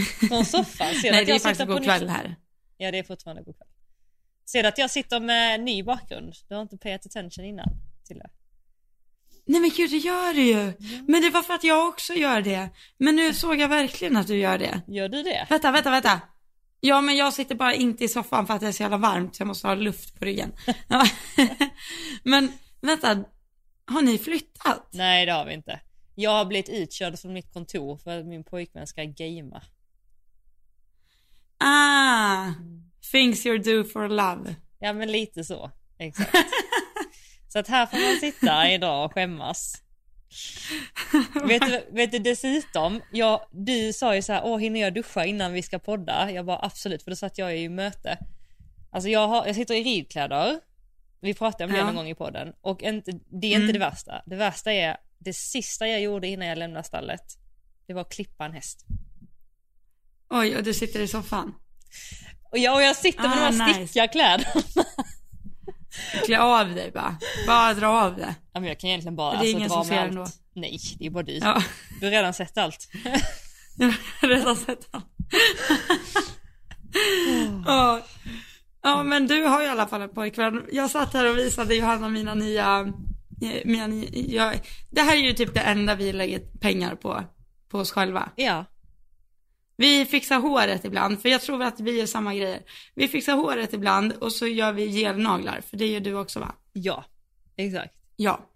Från soffan. Ser Nej att det är faktiskt god ny- kväll här. Ja det är fortfarande god kväll. Ser du att jag sitter med ny bakgrund? Du har inte payat attention innan till det. Nej men gud det gör du ju. Men det var för att jag också gör det. Men nu såg jag verkligen att du gör det. Gör du det? Vänta, vänta, vänta. Ja men jag sitter bara inte i soffan för att det är så jävla varmt så jag måste ha luft på ryggen. Men vänta, har ni flyttat? Nej det har vi inte. Jag har blivit utkörd från mitt kontor för att min pojkvän ska gamea. Ah, things you're do for love. Ja men lite så. Exakt. så att här får man sitta idag och skämmas. vet, du, vet du dessutom, jag, du sa ju så här, åh hinner jag duscha innan vi ska podda? Jag bara absolut, för då satt jag i möte. Alltså jag, har, jag sitter i ridkläder, vi pratade om det Ja. någon gång i podden, och inte, det är inte Mm. det värsta. Det värsta är, det sista jag gjorde innan jag lämnade stallet, det var att klippa en häst. Oj, och du sitter i soffan. Och jag, och jag sitter med Ah, de här nice. stickiga kläderna. Klä av dig bara. Bara dra av det. Ja, men jag kan egentligen bara Det är alltså, ingen dra som med allt. ändå. Nej, det är bara du. Ja, Du har redan sett allt. jag har redan sett allt. Ja. ja, men du har i alla fall en pojkvän. Jag satt här och visade Johanna mina nya, eh, nya jag, det här är ju typ det enda vi lägger pengar på, på oss själva. Ja. Vi fixar håret ibland, för jag tror att vi gör samma grejer. Vi fixar håret ibland och så gör vi gelnaglar, för det gör du också va? Ja, exakt. Ja.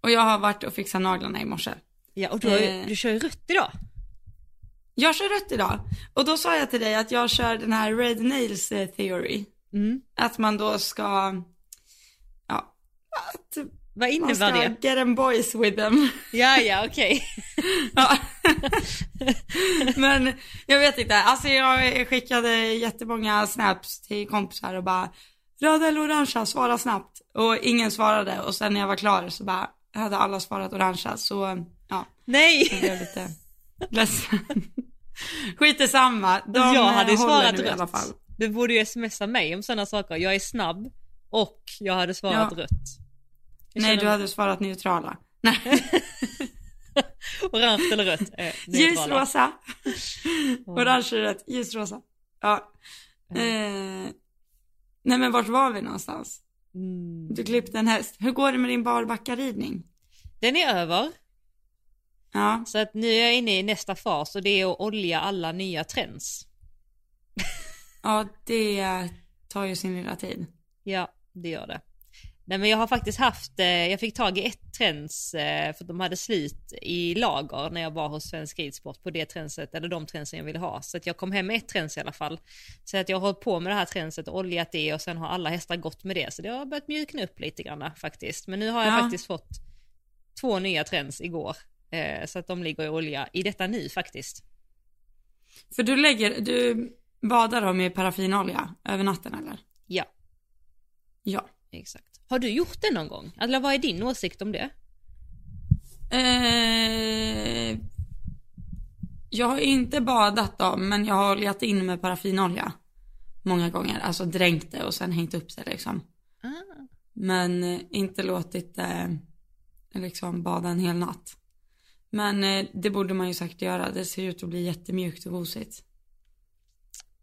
Och jag har varit och fixat naglarna i morse. Ja, och du, Eh. du kör ju rött idag. Jag kör rött idag. Och då sa jag till dig att jag kör den här red nails eh, theory. Mm. Att man då ska, ja, att Vad man innebär ska det? get them boys with them. Ja, ja, okej. Ja. Men jag vet inte, alltså jag skickade jättemånga snaps till kompisar och bara röda eller orangea, svara snabbt. Och ingen svarade och sen när jag var klar så bara hade alla svarat orangea så ja, jag Nej! blev lite ledsen. Skit i samma. De jag hade eh, svarat nu i alla rött. fall. Du borde ju smsa mig om sådana saker. Jag är snabb och jag hade svarat Ja. rött. Jag Nej, du hade svarat neutrala. Nej, Orange eller rött? Eh, ljusrosa. Orange är rätt, ljusrosa. Ja. Eh, nej men vart var vi någonstans? Mm. Du klippte en häst. Hur går det med din barbackaridning? Den är över. Ja, Så att nu är jag inne i nästa fas och det är att olja alla nya trends. ja det tar ju sin lilla tid. Ja, det gör det. Nej men jag har faktiskt haft, eh, jag fick tag i ett trends eh, för de hade slut i lager när jag var hos Svensk Ridsport på det trendset, eller de trendsen jag ville ha. Så att jag kom hem med ett trends i alla fall. Så att jag har hållit på med det här trendset och oljat det och sen har alla hästar gått med det. Så det har börjat mjukna upp lite grann faktiskt. Men nu har jag Ja. faktiskt fått två nya trends igår. Eh, så att de ligger i olja i detta nu faktiskt. För du lägger, du badar dem i paraffinolja över natten eller? Ja, Ja. exakt. Har du gjort det någon gång? Eller vad är din åsikt om det? Eh, jag har inte badat dem, men jag har oljat in med paraffinolja. Många gånger, alltså dränkt det och sen hängt upp det liksom. Ah. Men eh, inte låtit det liksom bada en hel natt. Men eh, det borde man ju säkert göra. Det ser ut att bli jättemjukt och gosigt.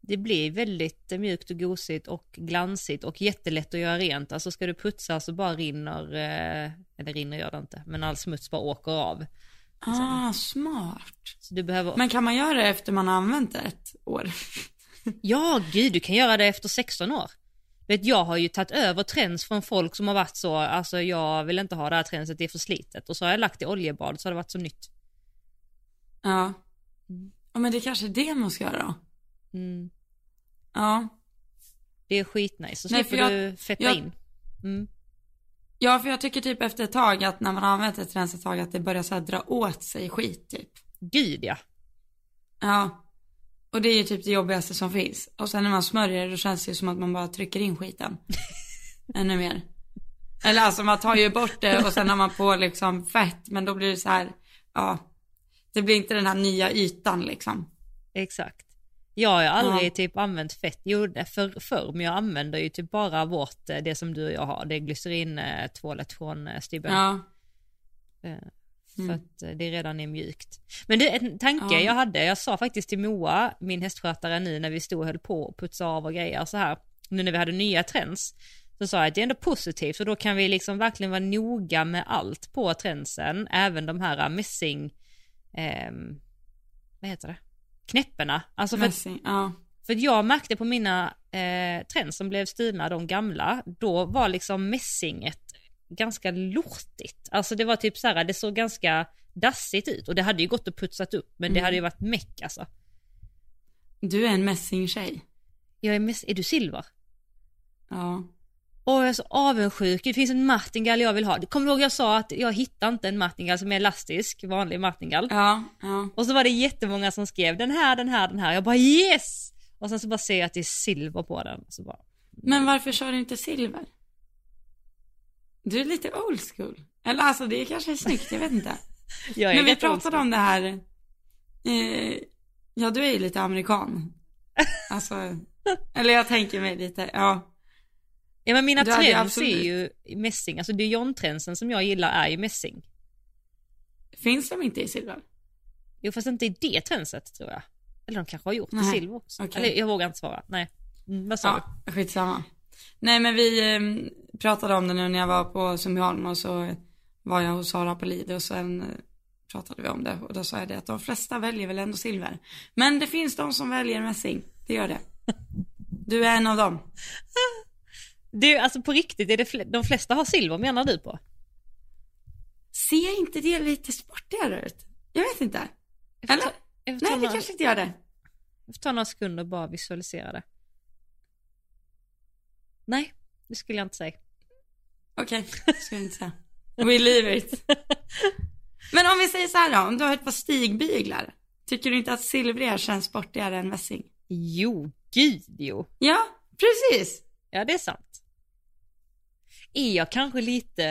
Det blir väldigt mjukt och gosigt och glansigt och jättelätt att göra rent. Alltså ska du putsa så bara rinner, eh, eller rinner gör det inte, men all smuts bara åker av. Ah, smart. Behöver, Men kan man göra det efter man har använt det ett år? ja gud du kan göra det efter 16 år. Vet, jag har ju tagit över trends från folk som har varit så, alltså jag vill inte ha det här trendset, det är för slitet. Och så har jag lagt i oljebad så har det varit så nytt. Ja. Mm. Ja men det kanske är det man ska göra då. Mm. Ja. Det är skitnice, så Nej, slipper för du fetta jag- in. Mm. Ja för jag tycker typ efter ett tag att när man har använt ett rens ett tag att det börjar så här dra åt sig skit typ. Gud ja. Ja. Och det är ju typ det jobbigaste som finns. Och sen när man smörjer då känns det ju som att man bara trycker in skiten. Ännu mer. Eller alltså man tar ju bort det och sen har man på liksom fett men då blir det så här, ja. Det blir inte den här nya ytan liksom. Exakt. Jag har aldrig Ja. typ använt fett, jo för, förr, men jag använder ju typ bara vårt, eh, det som du och jag har, det är glycerin eh, från eh, Stibben. Ja. Eh, För att eh, det redan är mjukt. Men det är en tanke Ja. jag hade, jag sa faktiskt till Moa, min hästskötare nu när vi stod och höll på och putsa av och grejer så här. Nu när vi hade nya trends. Så sa jag att det är ändå positivt och då kan vi liksom verkligen vara noga med allt på trendsen. Även de här mässing, ehm, vad heter det? Knäpporna. Alltså för att Messing, ja. för jag märkte på mina eh, trends som blev stulna, de gamla, då var liksom mässinget ganska lortigt. Alltså det var typ så här, det såg ganska dassigt ut och det hade ju gått att putsat upp men det Mm. hade ju varit meck alltså. Du är en mässingtjej. Jag är, mäss- är du silver? Ja. Åh jag är så avundsjuk, det finns en martingall jag vill ha. Kommer du ihåg jag sa att jag hittar inte en martingall som är elastisk, vanlig martingall. Ja, ja. Och så var det jättemånga som skrev den här, den här, den här. Jag bara yes! Och sen så bara ser jag att det är silver på den. Så bara, Men varför kör du inte silver? Du är lite old school. Eller alltså det är kanske är snyggt, jag vet inte. jag är Men vi pratade om det här. Eh, ja, du är ju lite amerikan. Alltså, eller jag tänker mig lite, ja. Ja men mina Du trends är ju mässing, alltså Dijon-trendsen som jag gillar är ju mässing. Finns de inte i silver? Jo fast inte i det trendset tror jag. Eller de kanske har gjort det i Nej, silver också. okej. Eller jag vågar inte svara, nej. Mm, vad sa Ja, skitsamma. Nej men vi eh, pratade om det nu när jag var på Sundbyholm och så var jag hos Sara på Lido och sen eh, pratade vi om det och då sa jag det att de flesta väljer väl ändå silver. Men det finns de som väljer mässing, det gör det. Du är en av dem. du? Det är, alltså på riktigt, är det fl- de flesta har silver menar du på? Ser inte det lite sportigare ut? Jag vet inte. Jag får Eller? ta, jag får ta, Nej det några, kanske inte gör det. jag får ta några sekunder och bara visualisera det. Nej, det skulle jag inte säga. Okej, det ska jag inte säga. We leave it. Men om vi säger så här då, om du har ett par stigbyglar. Tycker du inte att silvriga känns sportigare än mässing? Jo, gud jo. Ja, precis. Ja det är sant. Är jag kanske lite,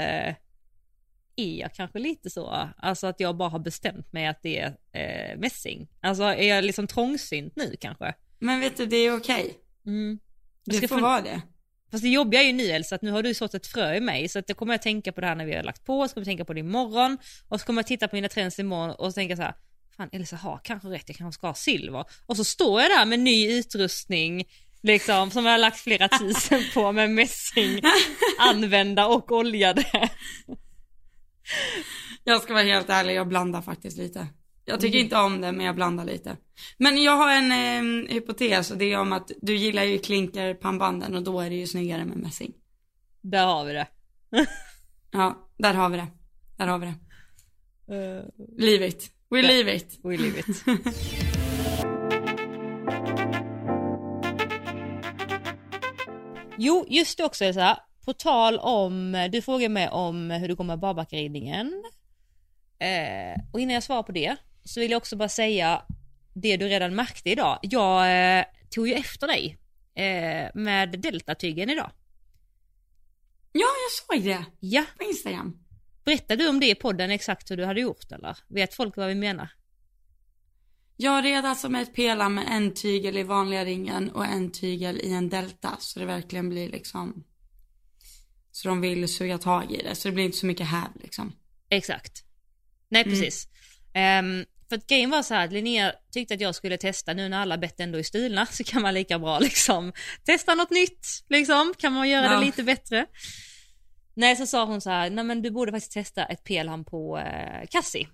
är jag kanske lite så, alltså att jag bara har bestämt mig att det är eh, mässing? Alltså är jag liksom trångsynt nu kanske? Men vet du, det är okej. Mm. Du får vara det. Fast det jobbiga är ju nu Elsa, att nu har du sått ett frö i mig, så att det kommer jag tänka på det här när vi har lagt på, så kommer jag tänka på det imorgon, och så kommer jag titta på mina trends imorgon och så tänka så här, fan Elsa har kanske rätt, jag kanske ska ha silver. Och så står jag där med ny utrustning, liksom, som jag har lagt flera tusen på med mässing, använda och oljade. Jag ska vara helt ärlig, jag blandar faktiskt lite. Jag tycker inte om det, men jag blandar lite. Men jag har en eh, hypotes och det är om att du gillar ju klinkerpannbanden och då är det ju snyggare med mässing. Där har vi det. Ja, där har vi det. Där har vi det. Uh, Leave it. We leave it. we leave it. Jo, just det också Elsa. På tal om, du frågar mig om hur det går med barbackeridningen. Eh, och innan jag svarar på det så vill jag också bara säga det du redan märkte idag. Jag eh, tog ju efter dig eh, med deltatygen idag. Ja, jag såg det Ja, på Instagram. berättade du om det i podden exakt hur du hade gjort eller? Vet folk vad vi menar? Jag red alltså med ett pela med en tygel i vanliga ringen och en tygel i en delta. Så det verkligen blir liksom, så de vill suga tag i det. Så det blir inte så mycket häv liksom. Exakt. Nej Mm. precis. Ehm, för att grejen var så här att Linnea tyckte att jag skulle testa nu när alla bett ändå är stulna så kan man lika bra liksom testa något nytt liksom. Kan man göra Ja. det lite bättre? Nej så sa hon så här, nej men du borde faktiskt testa ett pelham på eh, Cassie.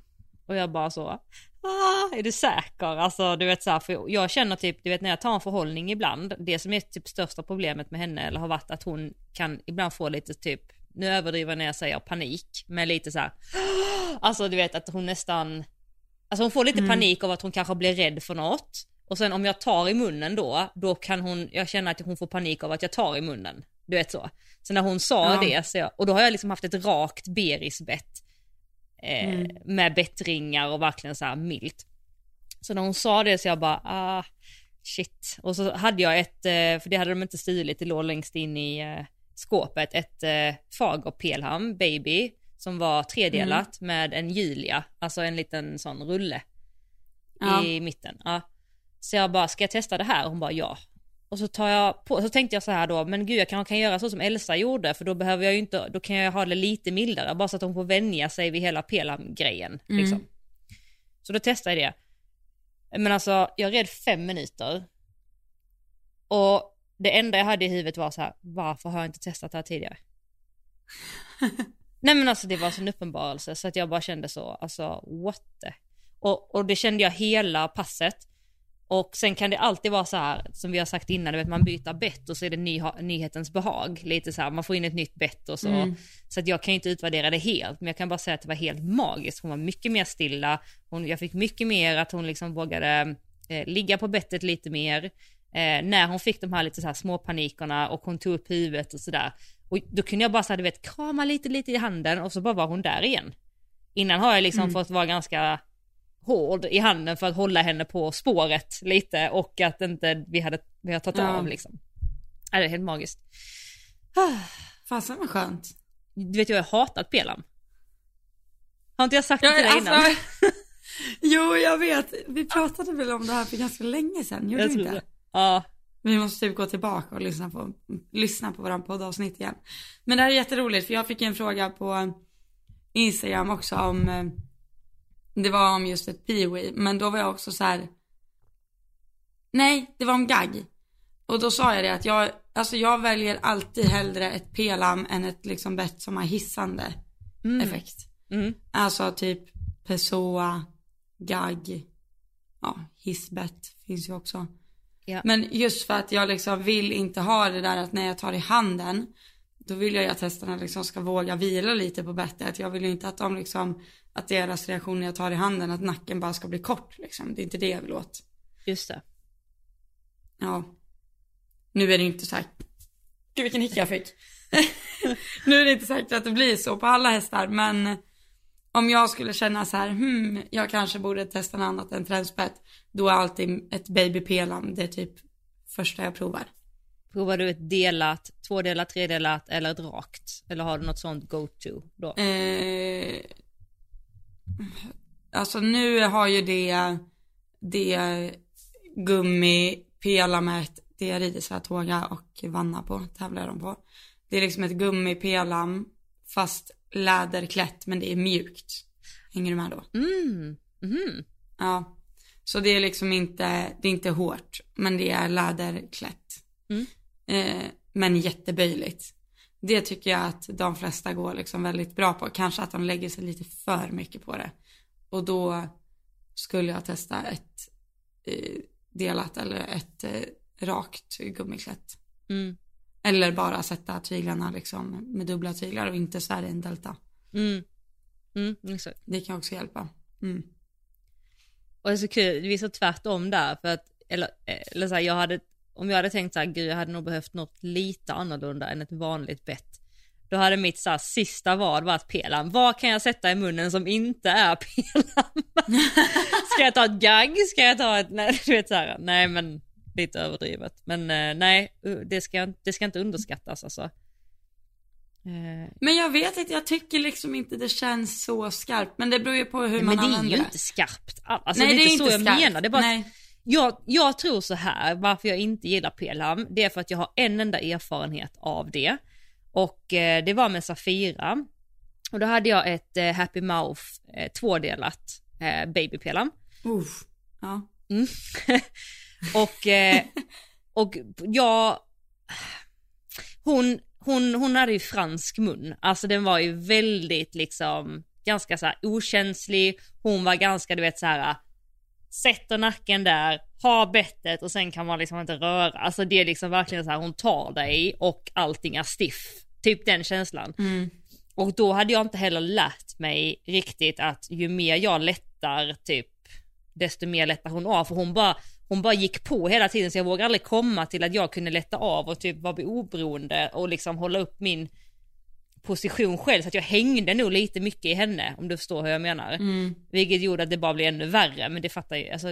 Och jag bara så, ah, är du säker? Alltså du vet så här, för jag känner typ, du vet när jag tar en förhållning ibland, det som är typ största problemet med henne eller har varit att hon kan ibland få lite typ, nu överdriver jag när jag säger panik, men lite så här, alltså du vet att hon nästan, alltså hon får lite panik av att hon kanske blir rädd för något. Och sen om jag tar i munnen då, då kan hon, jag känner att hon får panik av att jag tar i munnen. Du vet så. Så när hon sa Ja. det, så jag, och då har jag liksom haft ett rakt berisbett eh, Mm. med bettringar och verkligen så här milt. Så när hon sa det så jag bara, ah, shit. Och så hade jag ett, eh, för det hade de inte stulit, det låg längst in i eh, skåpet, ett Fager Pelham Baby som var tredelat med en Julia, alltså en liten sån rulle Ja. i mitten. Ja. Så jag bara, ska jag testa det här? Och hon bara ja. Och så tar jag på, så tänkte jag så här då, men gud jag kanske kan göra så som Elsa gjorde för då behöver jag ju inte, då kan jag ha det lite mildare bara så att hon får vänja sig vid hela pelam-grejen. Mm. Liksom. Så då testade jag det. Men alltså jag red fem minuter. Och det enda jag hade i huvudet var så här, varför har jag inte testat det här tidigare? Nej men alltså det var så en uppenbarelse så att jag bara kände så, alltså what the? Och, och det kände jag hela passet. Och sen kan det alltid vara så här, som vi har sagt innan, vet man byter bett och så är det ny, nyhetens behag. Lite så här, man får in ett nytt bett och så. Mm. Så att jag kan inte utvärdera det helt, men jag kan bara säga att det var helt magiskt. Hon var mycket mer stilla, hon, jag fick mycket mer att hon liksom vågade eh, ligga på bettet lite mer. Eh, när hon fick de här lite så här små panikerna och hon tog upp huvudet och sådär. Och då kunde jag bara så här, du vet, krama lite lite i handen och så bara var hon där igen. Innan har jag liksom Mm. fått vara ganska hård i handen för att hålla henne på spåret lite och att inte vi hade, vi har tagit Ja. av liksom. Ja, det är helt magiskt. Fasen vad skönt. Du vet jag har hatat pelam. Har inte jag sagt det Ja, till dig innan? alltså, jo, jag vet. Vi pratade väl om det här för ganska länge sedan, gjorde Jag vi inte? det. Ja, Vi måste typ gå tillbaka och lyssna på, lyssna på våran poddavsnitt igen. Men det här är jätteroligt för jag fick en fråga på Instagram också om, eh, det var om just ett peewee, men då var jag också så här. nej, det var om gagg. Och då sa jag det att jag, alltså jag väljer alltid hellre ett pelam än ett liksom bett som har hissande mm. effekt. Mm. Alltså typ Pessoa, gagg, ja, hissbett finns ju också. Ja. Men just för att jag liksom vill inte ha det där att när jag tar i handen, då vill jag ju att hästarna liksom ska våga vila lite på bettet. Jag vill ju inte att de liksom, att deras reaktion när jag tar i handen, att nacken bara ska bli kort liksom. Det är inte det jag vill åt. Just det. Ja. Nu är det inte säkert. Gud vilken hicka jag fick. nu är det inte säkert att det blir så på alla hästar, men om jag skulle känna så här, hmm, jag kanske borde testa något annat än tränspett, då är alltid ett baby pelam det typ första jag provar. Provar du ett delat, tvådelat, tredelat eller ett rakt? Eller har du något sånt go-to då? Eh, alltså nu har ju det, det gummi pelamet, det rider Svartåga och Vanna på, tävlar de på. Det är liksom ett gummipelam fast läderklätt men det är mjukt. Hänger du med då? Mm. Mhm. Ja. Så det är liksom inte, det är inte hårt men det är läderklätt. Mm. Eh, men jätteböjligt. Det tycker jag att de flesta går liksom väldigt bra på. Kanske att de lägger sig lite för mycket på det. Och då skulle jag testa ett eh, delat eller ett eh, rakt gummiklätt. Mm. Eller bara sätta tyglarna liksom med dubbla tyglar och inte så här i en delta. Mm. Mm. Det kan också hjälpa. Mm. Och det är så kul, vi är så tvärtom där för att, eller, eller så här, jag hade, om jag hade tänkt så här, gud jag hade nog behövt något lite annorlunda än ett vanligt bett. Då hade mitt så här, sista vad varit pelam. Vad kan jag sätta i munnen som inte är pelam? ska jag ta ett gagg? Ska jag ta ett, nej du vet så här, nej men lite överdrivet. Men eh, nej, det ska, det ska inte underskattas alltså. Eh, Men jag vet inte, jag tycker liksom inte det känns så skarpt. Men det beror ju på hur man men det är använder ju det. inte skarpt. Alltså det är inte så jag skarpt. menar. Det är bara Nej. Jag, jag tror så här, varför jag inte gillar pelam, det är för att jag har en enda erfarenhet av det. Och eh, det var med Safira. Och då hade jag ett eh, Happy Mouth eh, tvådelat eh, babypelam. Uff. Ja. Mm. och, eh, och jag, hon, hon, hon hade ju fransk mun, alltså den var ju väldigt liksom, ganska så här okänslig, hon var ganska du vet så här sätter nacken där, har bettet och sen kan man liksom inte röra. Alltså det är liksom verkligen så här, hon tar dig och allting är stiff. Typ den känslan. Mm. Och då hade jag inte heller lärt mig riktigt att ju mer jag lättar typ, desto mer lättar hon av. För hon bara, hon bara gick på hela tiden så jag vågade aldrig komma till att jag kunde lätta av och typ vara oberoende och liksom hålla upp min position själv. Så att jag hängde nog lite mycket i henne om du förstår hur jag menar. Mm. Vilket gjorde att det bara blev ännu värre, men det fattar ju, alltså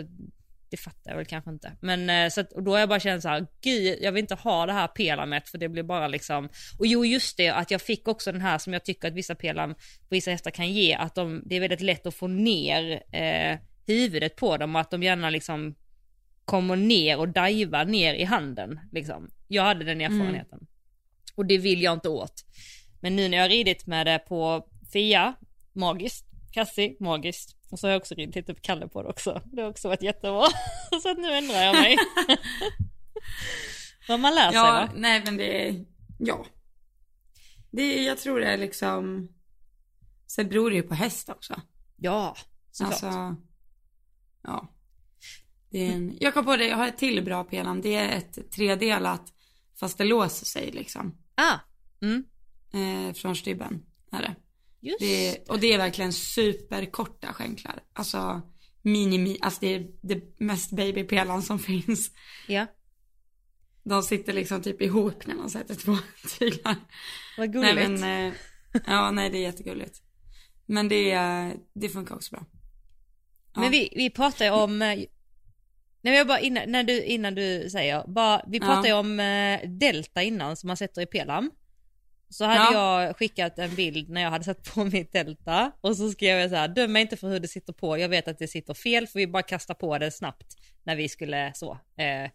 det fattar jag väl kanske inte. Men eh, så att, och då har jag bara känt så här, gud jag vill inte ha det här pelamet för det blir bara liksom, och jo just det att jag fick också den här som jag tycker att vissa pelam på vissa hästar kan ge, att de, det är väldigt lätt att få ner eh, huvudet på dem och att de gärna liksom kommer ner och divar ner i handen. Liksom. Jag hade den erfarenheten. Och det vill jag inte åt. Men nu när jag har ridit med det på Fia, magiskt. Kassi, magiskt. Och så har jag också ridit lite på Kalle på det också. Det har också varit jättebra. så att nu ändrar jag mig. Vad man lär sig Ja, va? nej men det är, ja. Det är, jag tror det är liksom, sen beror det ju på häst också. Ja, såklart. Alltså, ja. Det är en, jag kom på det, jag har ett till bra pelam. Det är ett tredelat, fast det låser sig liksom. Ah, mm. Eh, från stybben, är det. Just det och det är verkligen superkorta skänklar. Alltså, mini, alltså det är det mest babypelan som finns. Ja, De sitter liksom typ ihop när man sätter två tyglar. vad gulligt. Nej men, eh, ja nej det är jättegulligt. Men det, eh, det funkar också bra. Ja. Men vi, vi pratar ju om, eh, nej jag bara innan, när du, innan du säger, bara, vi pratar ju Ja. om eh, delta innan som man sätter i pelam. Så hade Ja. jag skickat en bild när jag hade satt på mitt delta och så skrev jag så här, döm mig inte för hur det sitter på, jag vet att det sitter fel för vi bara kasta på det snabbt när vi skulle så. Eh,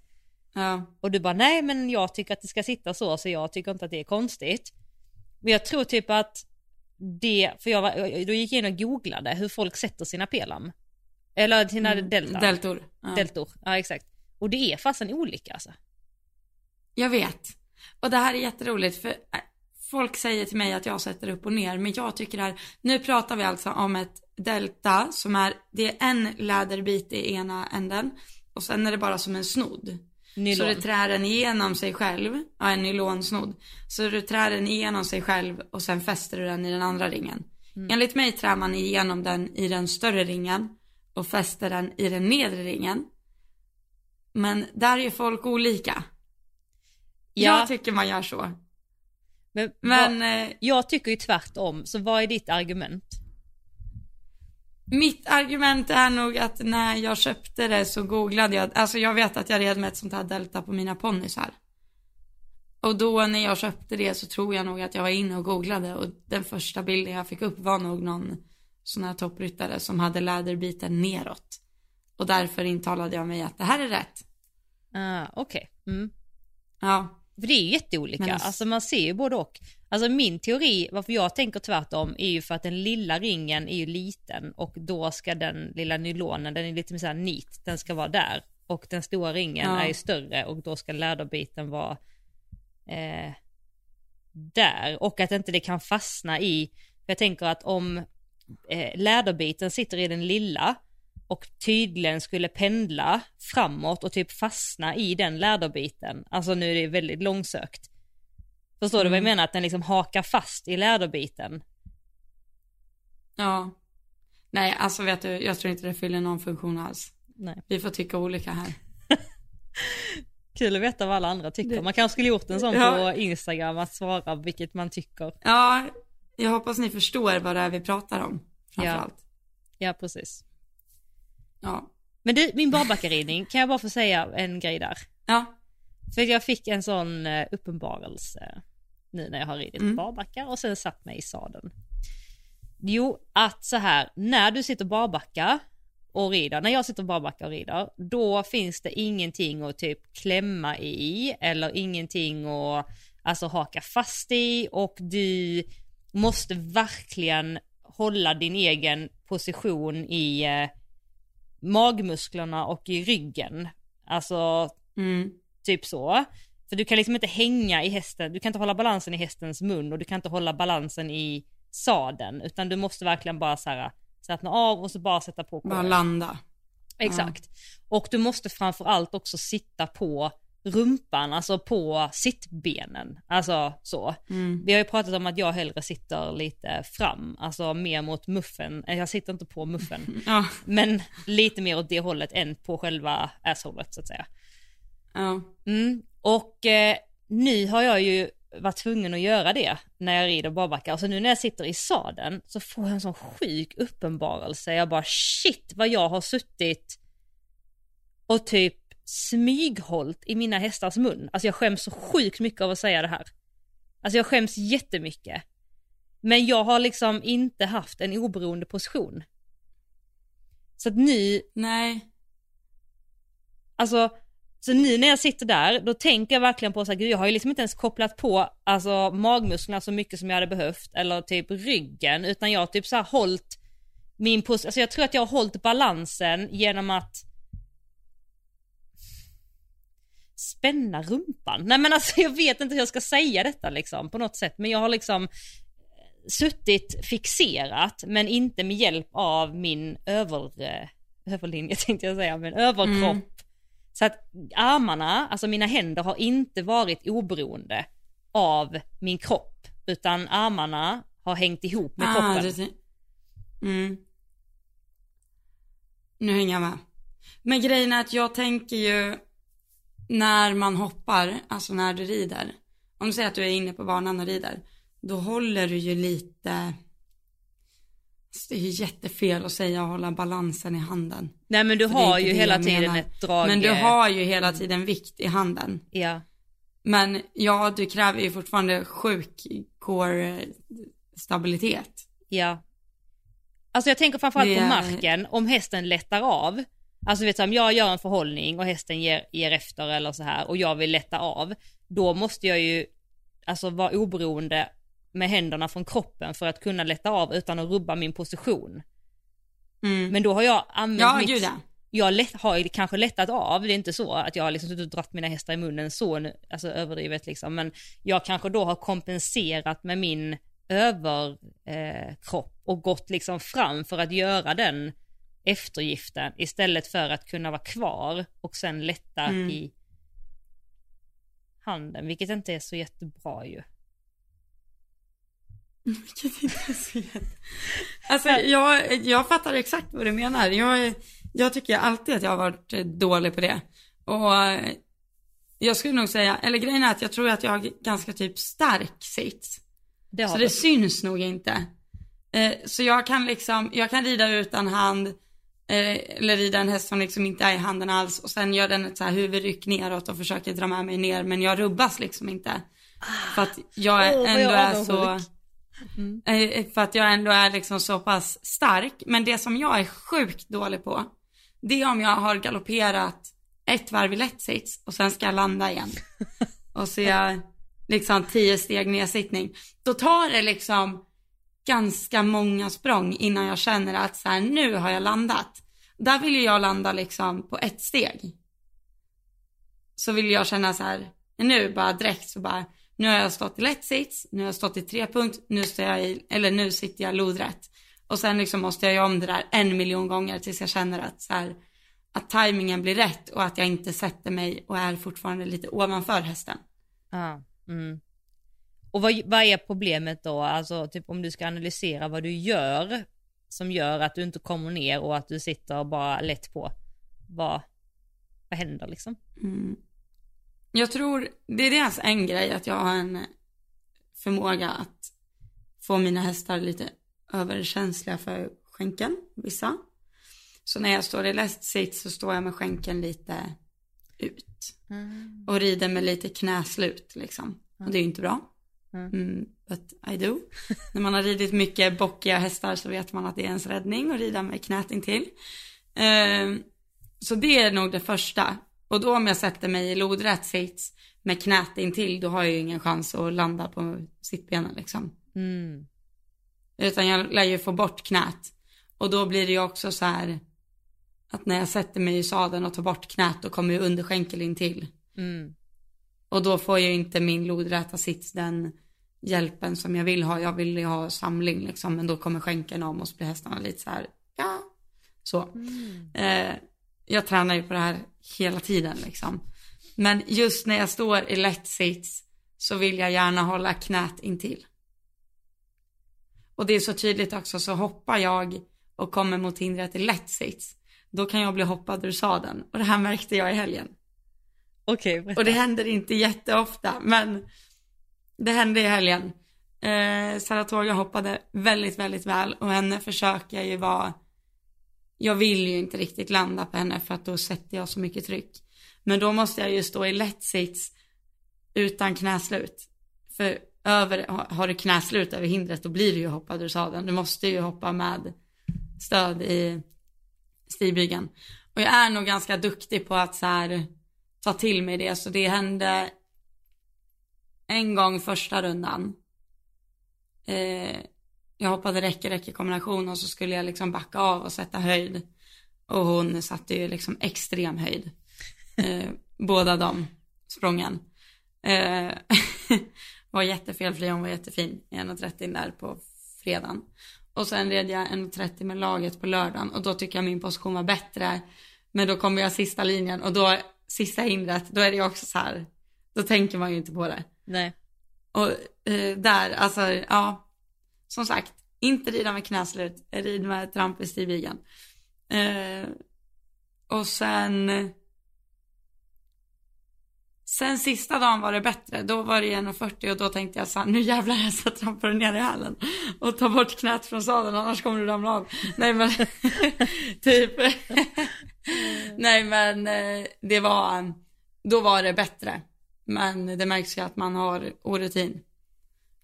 Ja. och du bara nej men jag tycker att det ska sitta så så jag tycker inte att det är konstigt. Men jag tror typ att det, för jag, var, då gick jag in och googlade hur folk sätter sina pelam. Eller sina Mm, delta. Deltor. Ja. Deltor, ja exakt. Och det är fasen olika alltså. Jag vet. Och det här är jätteroligt för folk säger till mig att jag sätter upp och ner. Men jag tycker det här, nu pratar vi alltså om ett delta som är, det är en läderbit i ena änden. Och sen är det bara som en snodd. Nylon. Så du trär den igenom sig själv, ja en nylonsnodd. Så du trär den igenom sig själv och sen fäster du den i den andra ringen. Enligt mig trär man igenom den i den större ringen och fäster den i den nedre ringen. Men där är folk olika. Ja. Jag tycker man gör så. Men, Men vad, eh, jag tycker ju tvärtom, så vad är ditt argument? mitt argument är nog att när jag köpte det så googlade jag, alltså jag vet att jag red med ett sånt här delta på mina ponnysar. Och då när jag köpte det så tror jag nog att jag var inne och googlade och den första bilden jag fick upp var nog någon sån här toppryttare som hade läderbiten neråt. Och därför intalade jag mig att det här är rätt. Ah, Okej. Mm. Ja, För det är ju jätteolika, alltså, alltså- man ser ju både och. Alltså min teori, varför jag tänker tvärtom, är ju för att den lilla ringen är ju liten och då ska den lilla nylonen, den är lite mer såhär neat, den ska vara där. Och den stora ringen Ja. är ju större och då ska läderbiten vara eh, där. Och att inte det kan fastna i, för jag tänker att om eh, läderbiten sitter i den lilla och tydligen skulle pendla framåt och typ fastna i den läderbiten. Alltså nu är det väldigt långsökt. Förstår du vad jag Mm. menar? Att den liksom hakar fast i läderbiten. ja. Nej, alltså vet du, jag tror inte det fyller någon funktion alls. Nej. Vi får tycka olika här. Kul att veta vad alla andra tycker. Man kanske skulle gjort en sån Ja. på Instagram att svara vilket man tycker. Ja, jag hoppas ni förstår vad det är vi pratar om. Framförallt. Ja, precis. Ja. Men du, min barbackaridning, kan jag bara få säga en grej där? Ja. För jag fick en sån eh, uppenbarelse nu när jag har ridit Mm. barbackar och sen satt mig i sadeln. Jo, att så här, när du sitter barbacka och rider, när jag sitter barbacka och rider, då finns det ingenting att typ klämma i eller ingenting att alltså haka fast i och du måste verkligen hålla din egen position i eh, magmusklerna och i ryggen. Alltså Mm. typ så. För du kan liksom inte hänga i hästen, du kan inte hålla balansen i hästens mun och du kan inte hålla balansen i sadeln utan du måste verkligen bara så här slappna av och så bara sätta på Bara landa. Exakt. Och du måste framförallt också sitta på rumpan, alltså på sittbenen. Alltså så. Mm. Vi har ju pratat om att jag hellre sitter lite fram, alltså mer mot muffen. Eh, Jag sitter inte på muffen, Ja. men lite mer åt det hållet än på själva assholet så att säga. Mm. Och eh, nu har jag ju varit tvungen att göra det när jag rider barbackar. Så nu när jag sitter i sadeln så får jag en sån sjuk uppenbarelse. Jag bara shit vad jag har suttit och typ smyghållt i mina hästars mun. Alltså jag skäms så sjukt mycket av att säga det här. Alltså jag skäms jättemycket. Men jag har liksom inte haft en oberoende position. Så att nu, Nej. alltså så nu när jag sitter där, då tänker jag verkligen på så här, gud jag har ju liksom inte ens kopplat på alltså magmusklerna så mycket som jag hade behövt eller typ ryggen utan jag har typ så här hållit min position, alltså jag tror att jag har hållit balansen genom att spänna rumpan. Nej men alltså jag vet inte hur jag ska säga detta liksom på något sätt men jag har liksom suttit fixerat men inte med hjälp av min över, överlinje tänkte jag säga, men överkropp. Mm. Så att armarna, alltså mina händer har inte varit oberoende av min kropp utan armarna har hängt ihop med ah, kroppen. Det... Mm. Nu hänger jag med. Men grejen är att jag tänker ju när man hoppar, alltså när du rider. Om du säger att du är inne på banan och rider. Då håller du ju lite det är ju jättefel att säga att hålla balansen i handen. Nej men du har ju hela tiden menar. ett drag. Men du har ju hela tiden vikt i handen. Ja. Men ja, du kräver ju fortfarande sjuk core stabilitet. Ja. Alltså jag tänker framförallt är... på marken, om hästen lättar av. Alltså vet du, om jag gör en förhållning och hästen ger, ger efter eller så här och jag vill lätta av. Då måste jag ju alltså vara oberoende med händerna från kroppen för att kunna lätta av utan att rubba min position. Mm. Men då har jag använt ja, mitt... Gud, ja. Jag lätt, har kanske lättat av, det är inte så att jag har liksom suttit och dratt mina hästar i munnen så alltså överdrivet liksom, men jag kanske då har kompenserat med min överkropp eh, och gått liksom fram för att göra den eftergiften istället för att kunna vara kvar och sen lätta mm. i handen, vilket inte är så jättebra ju. Vilket inte är så jätte... Alltså jag, jag fattar exakt vad du menar. Jag, jag tycker alltid att jag har varit dålig på det. Och jag skulle nog säga, eller grejen är att jag tror att jag har ganska typ stark sits. Det så det syns nog inte. Eh, så jag kan liksom, jag kan rida utan hand, eh, eller rida en häst som liksom inte är i handen alls och sen gör den ett så här huvudryck neråt och försöker dra med mig ner men jag rubbas liksom inte. För att jag oh, ändå jag är så, Mm. Eh, för att jag ändå är liksom så pass stark. Men det som jag är sjukt dålig på, det är om jag har galopperat ett varv i lätt sits och sen ska jag landa igen. Och så jag liksom tio steg nedsittning. Då tar det liksom ganska många språng innan jag känner att så här, nu har jag landat. Där vill ju jag landa liksom på ett steg. Så vill jag känna så här, nu bara direkt så bara, nu har jag stått i lätt sits, nu har jag stått i trepunkt, nu står jag i, eller nu sitter jag lodrätt. Och sen liksom måste jag göra om det där en miljon gånger tills jag känner att så här, att tajmingen blir rätt och att jag inte sätter mig och är fortfarande lite ovanför hästen. Ja, mm. Och vad, vad är problemet då, alltså typ om du ska analysera vad du gör som gör att du inte kommer ner och att du sitter bara lätt på. Vad, vad händer liksom? Mm. Jag tror, det är dels en grej att jag har en förmåga att få mina hästar lite överkänsliga för skänken, vissa. Så när jag står i läst sitt så står jag med skänken lite ut. Mm. Och rider med lite knäslut liksom. Och det är ju inte bra. Mm, but I do. när man har ridit mycket bockiga hästar så vet man att det är ens räddning att rida med knät intill. Uh, så det är nog det första. Och då om jag sätter mig i lodrätt sits med knät intill då har jag ju ingen chans att landa på sittbenen liksom. Mm. Utan jag lär ju få bort knät. Och då blir det ju också så här att när jag sätter mig i sadeln och tar bort knät då kommer ju underskänkel in till. Mm. Och då får ju inte min lodräta sits den hjälpen som jag vill ha. Jag vill ju ha samling liksom men då kommer skänkeln om och så blir hästarna lite så här, ja, så. Mm. Eh, jag tränar ju på det här hela tiden liksom. Men just när jag står i lätt sits så vill jag gärna hålla knät intill. Och det är så tydligt också, så hoppar jag och kommer mot hindret i lätt sits, då kan jag bli hoppad ur sadeln. Och det här märkte jag i helgen. Okej. Okay, och det händer inte jätteofta, men det hände i helgen. Eh, Saratoga hoppade väldigt, väldigt väl och henne försöker jag ju vara jag vill ju inte riktigt landa på henne för att då sätter jag så mycket tryck. Men då måste jag ju stå i lätt sits utan knäslut. För över, har du knäslut över hindret då blir du ju hoppad ur sadeln. Du måste ju hoppa med stöd i stigbygeln. Och jag är nog ganska duktig på att så här, ta till mig det. Så det hände en gång första rundan. Eh, jag hoppade räcke, räcke kombination och så skulle jag liksom backa av och sätta höjd. Och hon satte ju liksom extrem höjd. Eh, båda de sprången. Eh, var jättefelfri, hon var jättefin 1.30 där på fredagen. Och sen red jag 1.30 med laget på lördagen och då tycker jag min position var bättre. Men då kommer jag sista linjen och då, sista hindret, då är det också så här, då tänker man ju inte på det. Nej. Och eh, där, alltså ja, som sagt, inte rida med knäslut, rid med tramp i stigbigen. Eh, och sen, sen sista dagen var det bättre, då var det 1.40 och då tänkte jag så här, nu jävlar jag ska trampa dig ner i hälen och ta bort knät från sadeln annars kommer du ramla av. Nej men, typ. Nej men eh, det var, då var det bättre. Men det märks ju att man har orutin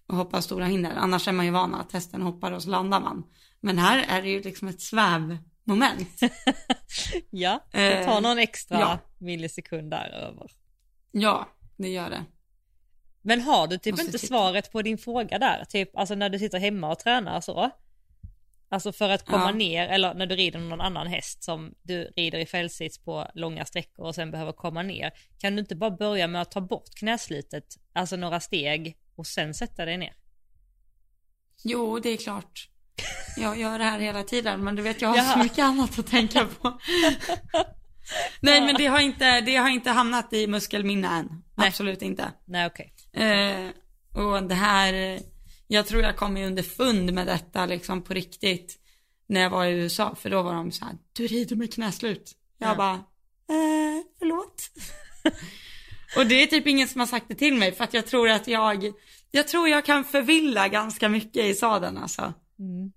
och hoppar stora hinder. Annars är man ju van att hästen hoppar och så landar man. Men här är det ju liksom ett svävmoment. ja, det tar Eh, någon extra ja. millisekund där över. Ja, det gör det. Men har du typ Måste inte titta. svaret på din fråga där? Typ alltså när du sitter hemma och tränar så? Alltså för att komma Ja. ner, eller när du rider någon annan häst som du rider i fällsits på långa sträckor och sen behöver komma ner. Kan du inte bara börja med att ta bort knäslitet, alltså några steg och sen sätta dig ner? Jo, det är klart. Jag gör det här hela tiden, men du vet jag har Jaha. så mycket annat att tänka på. Nej, men det har inte, det har inte hamnat i muskelminne än. Nej. Absolut inte. Nej okej. Eh, och det här, jag tror jag kom i underfund med detta liksom på riktigt när jag var i USA, för då var de så här, du rider med knäslut. Jag Ja. bara, eh, förlåt. och det är typ ingen som har sagt det till mig, för att jag tror att jag, jag tror jag kan förvilla ganska mycket i sadeln alltså. Mm.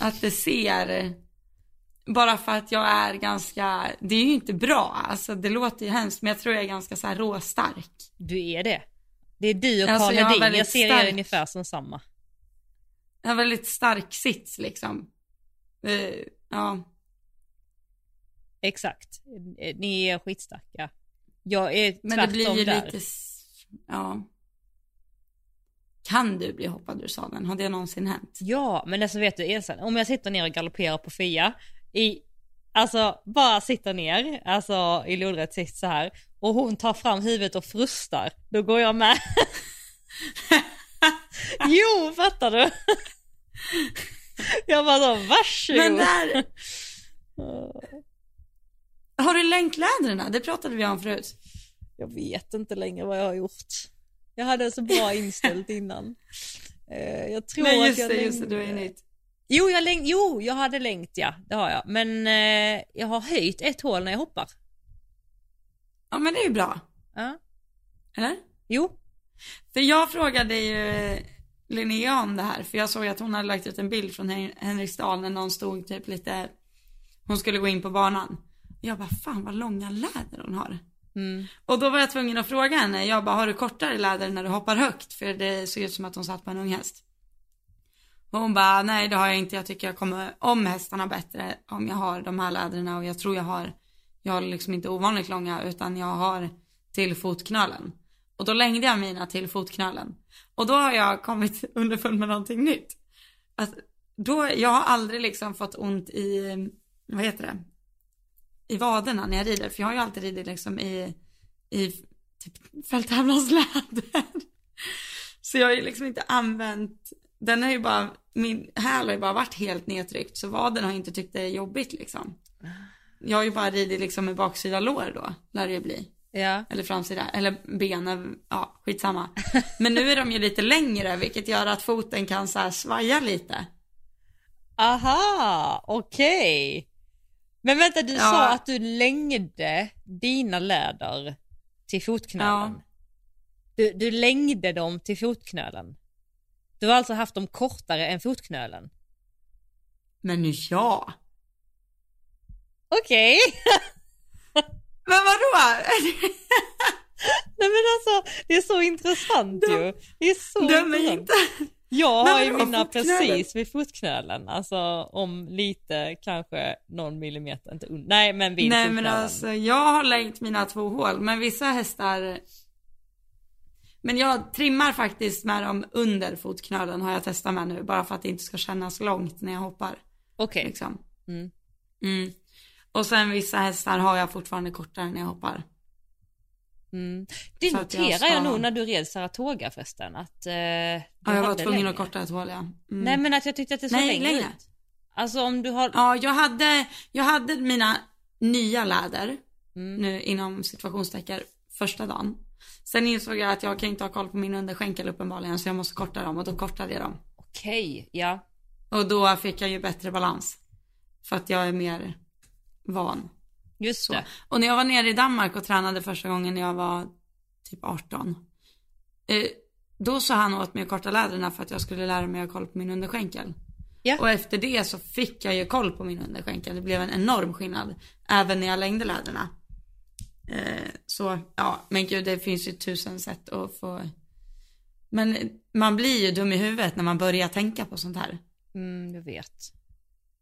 Att det ser, bara för att jag är ganska, det är ju inte bra, alltså det låter ju hemskt, men jag tror jag är ganska så här råstark. Du är det. Det är du och Alltså, Karl jag har Hedin, jag, väldigt ser er stark- ungefär som samma. Jag har väldigt stark sits liksom. Eh, ja, Exakt. Eh, Ni är skitstarka. Jag är tvärtom men det blir ju där. lite, ja. Kan du bli hoppad ur sadeln? Har det någonsin hänt? Ja, men alltså vet du Elsa, om jag sitter ner och galopperar på Fia i, alltså bara sitter ner, alltså i lodrätt sits så här och hon tar fram huvudet och frustar, då går jag med. jo, fattar du? jag bara så, varsågod. Men där, har du länklädren? Det pratade vi om förut. Jag vet inte längre vad jag har gjort. Jag hade så bra inställt innan. Eh, Jag tror Nej att just jag det, just det, du är nytt. Jo, jag läng- jo, jag hade längt ja, det har jag. Men eh, jag har höjt ett hål när jag hoppar. Ja men det är ju bra. Ja. Eller? Jo, För jag frågade ju Linnea om det här, för jag såg att hon hade lagt ut en bild från Hen- Henriksdal när någon stod typ lite, hon skulle gå in på banan. Jag bara, fan vad långa läder hon har. mm. Och då var jag tvungen att fråga henne, jag bara, har du kortare läder när du hoppar högt? För det såg ut som att hon satt på en ung häst. Och hon bara, nej det har jag inte, jag tycker jag kommer om hästarna bättre om jag har de här läderna och jag tror jag har, jag har liksom inte ovanligt långa utan jag har till fotknölen. Och då längde jag mina till fotknölen. Och då har jag kommit underfund med någonting nytt. Att då, jag har aldrig liksom fått ont i, vad heter det? I vaderna när jag rider. För jag har ju alltid ridit liksom i, i typ fälttävlansläder. Så jag har ju liksom inte använt, den har ju bara, min häl har ju bara varit helt nedtryckt. Så vaden har inte tyckt det är jobbigt liksom. Jag har ju bara ridit liksom med baksida lår då, lär det ju bli. ja. Eller framsida, eller benen, ja skitsamma. Men nu är de ju lite längre vilket gör att foten kan så här svaja lite. Aha, okej. Men vänta, du Ja. sa att du längde dina läder till fotknölen. Ja. Du, du längde dem till fotknölen. Du har alltså haft dem kortare än fotknölen. Men nu ja. Okej. Men vadå? Nej men alltså, det är så intressant ju. Det är så Döm intressant. inte. Jag har ju mina precis vid fotknölen, alltså om lite kanske någon millimeter, inte un- nej men vid Nej fotknölen. men alltså jag har längt mina två hål men vissa hästar Men jag trimmar faktiskt med dem under fotknölen har jag testat med nu bara för att det inte ska kännas långt när jag hoppar. Okej, Liksom. Mm. Mm. Och sen vissa hästar har jag fortfarande kortare när jag hoppar. mm. det jag noterar jag, ska- nog när du red Saratoga förresten, att eh, Ja, jag var tvungen längre. att korta ett hål ja. Mm. Nej men att jag tyckte att det såg Nej, längre, längre. ut. Alltså om du har, Ja, jag hade, jag hade mina nya läder, Mm. nu inom situationstecken, första dagen. Sen insåg jag att jag kan inte ha koll på min underskänkel uppenbarligen, så jag måste korta dem och då kortade jag dem. okej, ja. Och då fick jag ju bättre balans. För att jag är mer van. Just Så. det. Och när jag var nere i Danmark och tränade första gången när jag var typ 18. Eh, då sa han åt mig att korta läderna för att jag skulle lära mig att ha koll på min underskänkel. Ja. Och efter det så fick jag ju koll på min underskänkel. Det blev en enorm skillnad. Även när jag längde läderna. Eh, så ja, men gud det finns ju tusen sätt att få. Men man blir ju dum i huvudet när man börjar tänka på sånt här. Mm, jag vet.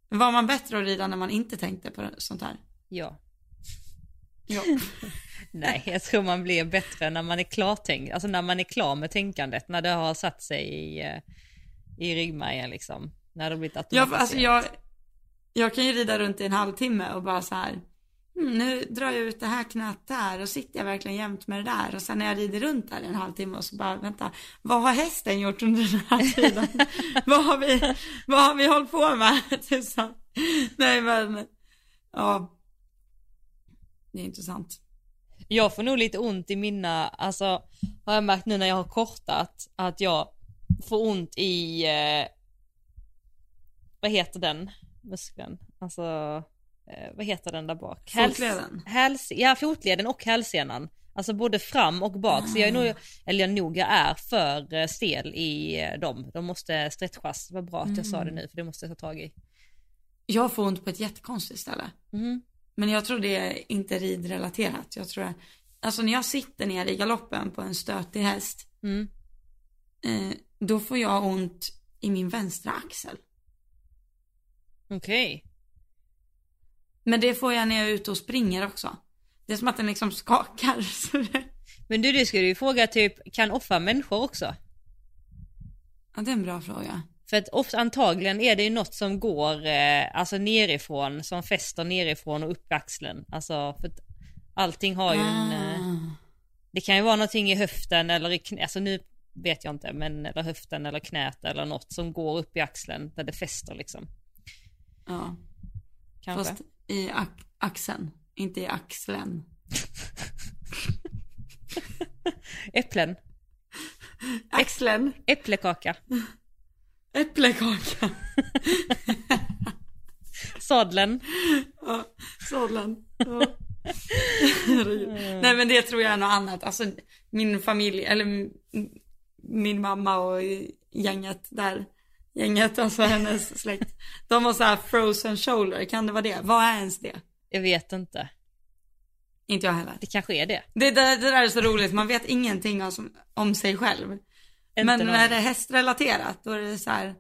Var man bättre att rida när man inte tänkte på sånt här? Ja. Ja. Nej, jag tror man blir bättre när man är klartänkt, alltså när man är klar med tänkandet, när det har satt sig i, eh, i ryggmärgen liksom. När det har blivit Ja, automatiserat. för alltså jag, jag kan ju rida runt i en halvtimme och bara så här. Mm, nu drar jag ut det här knät där och sitter jag verkligen jämt med det där och sen när jag rider runt där en halvtimme och så bara vänta, vad har hästen gjort under den här tiden? vad har vi, vad har vi hållit på med? Typ. Nej men, ja. Det är intressant. Jag får nog lite ont i mina, alltså har jag märkt nu när jag har kortat att jag får ont i, eh, vad heter den muskeln? Alltså, eh, vad heter den där bak? Fotleden? Häls, ja, fotleden och hälsenan. Alltså både fram och bak. Så jag är nog, eller jag nog jag är för eh, stel i eh, dem. De måste stretchas. Var bra att jag sa det nu för det måste jag ta tag i. Jag får ont på ett jättekonstigt ställe. Mhm. Men jag tror det är inte ridrelaterat. Jag tror att, alltså när jag sitter ner i galoppen på en stötig häst, Mm. eh, då får jag ont i min vänstra axel. Okej. Men det får jag när jag är ute och springer också. Det är som att den liksom skakar. Men du, det skulle ju fråga typ, kan offa människor också? ja, det är en bra fråga. För att ofta, antagligen är det ju något som går eh, alltså nerifrån, som fäster nerifrån och upp i axeln. Alltså för att allting har ju en, eh, Ah. det kan ju vara någonting i höften eller i knä, alltså nu vet jag inte, men eller höften eller knät eller något som går upp i axeln där det fäster liksom. Ja, Kanske. fast i axeln, inte i axeln. Äpplen, Axeln, äpplekaka, äpplekaka. sadeln. Ja, sadeln. Ja. Nej men det tror jag är något annat. Alltså min familj, eller min mamma och gänget där. Gänget, alltså hennes släkt. De har så här frozen shoulder, kan det vara det? Vad är ens det? Jag vet inte. Inte jag heller. Det kanske är det. Det, det, det där är så roligt, man vet ingenting om, om sig själv. Inte Men någon- när det är hästrelaterat, då är det så här.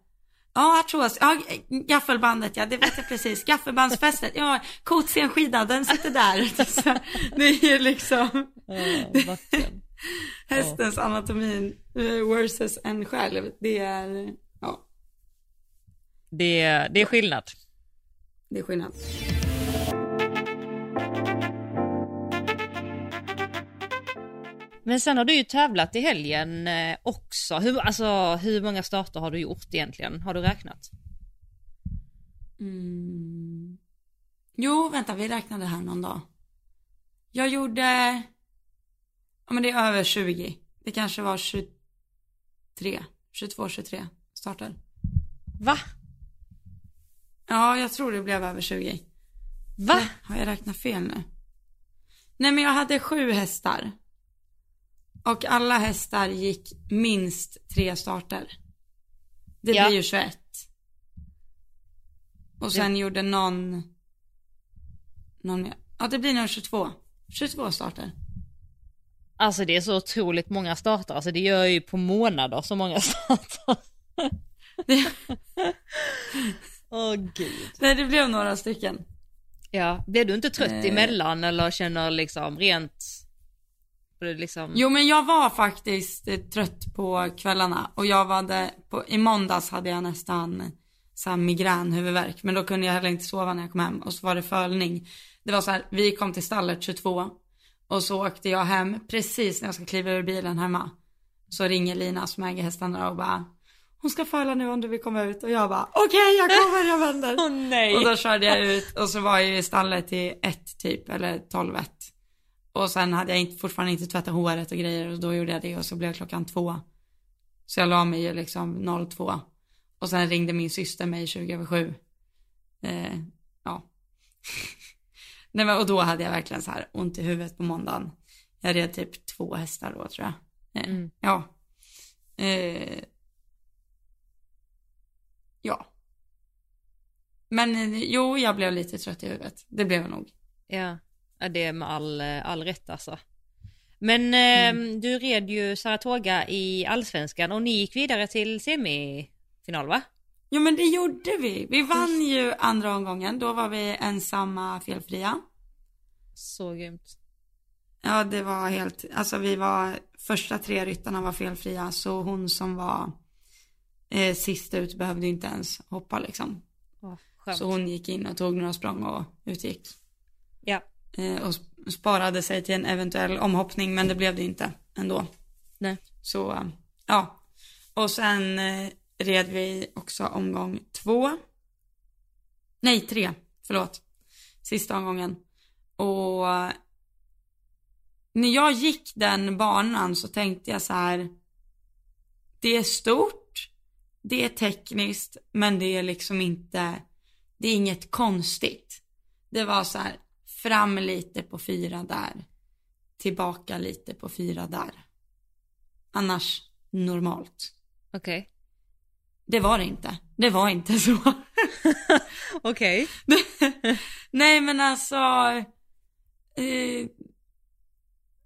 Ja, artros, ja, gaffelbandet, ja det vet jag precis. Gaffelbandsfästet, ja, kotsenskidan, den sitter där. Det är ju liksom verkligen. hästens anatomi eh, versus en själv. Det är, Det, det är skillnad. det är skillnad. Men sen har du ju tävlat i helgen eh, också. Hur, alltså, hur många starter har du gjort egentligen? Har du räknat? Mm. Jo, vänta, vi räknade här någon dag. Jag gjorde, ja men det är över 20. Det kanske var 23, 22, 23 starter. Va? Ja, jag tror det blev över 20. Va? Har jag räknat fel nu? Nej, men jag hade sju hästar. Och alla hästar gick minst tre starter. Det Ja. blir ju 21. Och sen gjorde någon, någon mer. Ja, det blir nog 22. 22 starter. Alltså det är så otroligt många starter. Alltså det gör ju på månader så många starter. Åh gud. Nej, det blev några stycken. Ja, blev du inte trött Eh. emellan eller känner liksom rent... Liksom... Jo men jag var faktiskt eh, trött på kvällarna och jag var det, på, i måndags hade jag nästan eh, så här migränhuvudvärk men då kunde jag heller inte sova när jag kom hem och så var det fölning. Det var så här, vi kom till stallet 22 och så åkte jag hem precis när jag ska kliva ur bilen hemma. Så ringer Lina som äger hästarna och bara hon ska föla nu om du vill komma ut och jag bara okej jag kommer jag vänder. Åh nej. Och då körde jag ut och så var jag i stallet till ett typ, eller 12 ett. Och sen hade jag inte, fortfarande inte tvättat håret och grejer och då gjorde jag det och så blev klockan två. Så jag la mig ju liksom 02. Och sen ringde min syster mig 20 över 7. Eh, ja. Nej men och då hade jag verkligen så här ont i huvudet på måndagen. Jag red typ två hästar då tror jag. Eh, Mm. Ja. Eh, ja. Men eh, jo, jag blev lite trött i huvudet. Det blev jag nog. Ja. ja, det är med all, all rätt alltså. Men eh, Mm. du red ju Saratoga i Allsvenskan och ni gick vidare till semifinal va? Jo men det gjorde vi. Vi vann ju andra omgången. Då var vi ensamma felfria. Så grymt. Ja det var helt, alltså vi var, första tre ryttarna var felfria. Så hon som var eh, sist ut behövde inte ens hoppa liksom. Skönt. Så hon gick in och tog några språng och utgick. Ja. Eh, och sp- sparade sig till en eventuell omhoppning men det blev det inte ändå. Nej. Så eh, ja. Och sen eh, red vi också omgång två. Nej, tre. Förlåt. Sista omgången. Och eh, när jag gick den banan så tänkte jag så här. Det är stort. Det är tekniskt. Men det är liksom inte. Det är inget konstigt. Det var så här. Fram lite på fyra där. Tillbaka lite på fyra där. Annars normalt. Okej. Det var det inte. Det var inte så. Okej. Nej men alltså. Eh,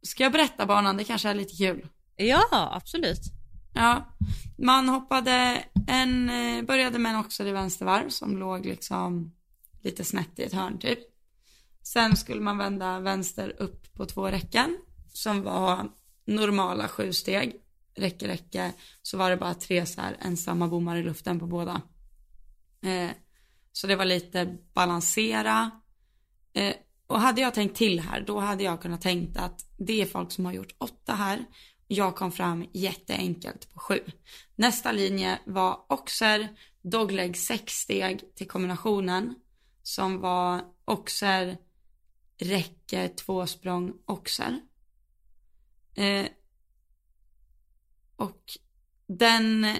ska jag berätta banan? Det kanske är lite kul. Ja, absolut. Ja, man hoppade en, eh, började med en oxer i vänstervarv som låg liksom lite snett i ett hörn typ. Sen skulle man vända vänster upp på två räcken som var normala sju steg. Räcke, räcke. Så var det bara tre så här ensamma bommar i luften på båda. Eh, så det var lite balansera. Eh, och hade jag tänkt till här, då hade jag kunnat tänkt att det är folk som har gjort åtta här. Jag kom fram jätteenkelt på sju. Nästa linje var oxer, dogleg sex steg till kombinationen. Som var oxer, räcke, tvåsprång, oxer. Eh, och den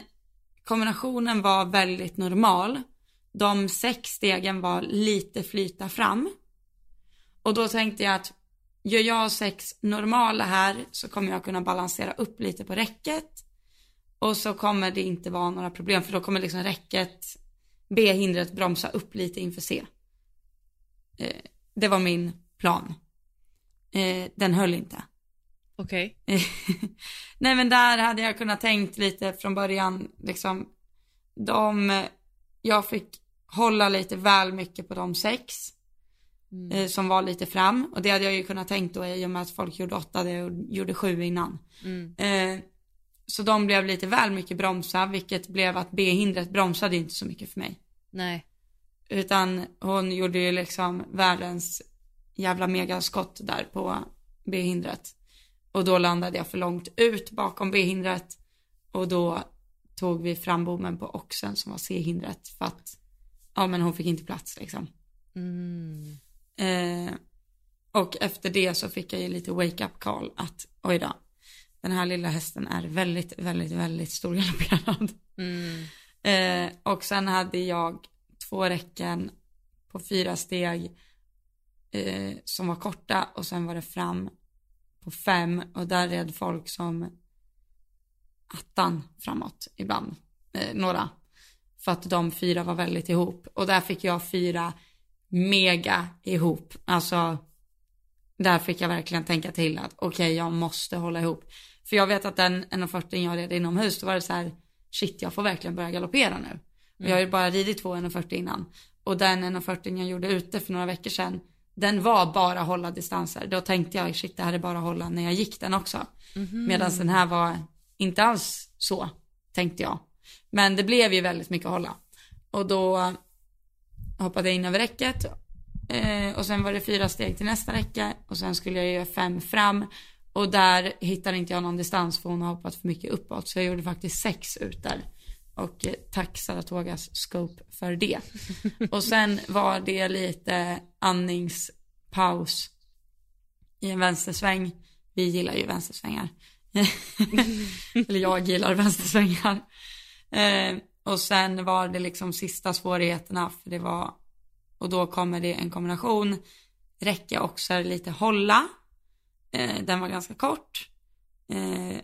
kombinationen var väldigt normal. De sex stegen var lite flyta fram. Och då tänkte jag att gör jag sex normala här så kommer jag kunna balansera upp lite på räcket. Och så kommer det inte vara några problem för då kommer liksom räcket, B-hindret bromsa upp lite inför C. Eh, det var min plan. Eh, den höll inte. Okej. Nej men där hade jag kunnat tänkt lite från början liksom. De, jag fick hålla lite väl mycket på de sex. Mm. Eh, som var lite fram. Och det hade jag ju kunnat tänkt då i och med att folk gjorde åtta, det och gjorde sju innan. Mm. Eh, så de blev lite väl mycket bromsa, vilket blev att B-hindret bromsade inte så mycket för mig. Nej. Utan hon gjorde ju liksom världens jävla megaskott där på B-hindret. Och då landade jag för långt ut bakom B-hindret. Och då tog vi fram bommen på oxen som var C-hindret. För att, ja men hon fick inte plats liksom. Mm. Eh, och efter det så fick jag ju lite wake up call att oj då. Den här lilla hästen är väldigt, väldigt, väldigt storgalopperad. Mm. Eh, och sen hade jag två räcken på fyra steg eh, som var korta och sen var det fram på fem och där red folk som attan framåt ibland, eh, några. För att de fyra var väldigt ihop och där fick jag fyra mega ihop. Alltså där fick jag verkligen tänka till att okej jag måste hålla ihop. För jag vet att den 1.40 jag red inomhus då var det så här shit jag får verkligen börja galoppera nu. Och jag har ju bara ridit två 1,40 innan. Och den 1,40 jag gjorde ute för några veckor sedan, den var bara hålla distanser. Då tänkte jag shit det här är bara hålla när jag gick den också. Mhm. Medan den här var inte alls så, tänkte jag. Men det blev ju väldigt mycket att hålla. Och då hoppade jag in över räcket. Eh, och sen var det fyra steg till nästa räcke. Och sen skulle jag göra fem fram. Och där hittade inte jag någon distans för hon har hoppat för mycket uppåt. Så jag gjorde faktiskt sex ut där. Och eh, tack Saratogas scope för det. och sen var det lite andningspaus i en vänstersväng. Vi gillar ju vänstersvängar. Eller jag gillar vänstersvängar. Eh, och sen var det liksom sista svårigheterna för det var och då kommer det en kombination räcke också lite hålla. Eh, den var ganska kort. Eh,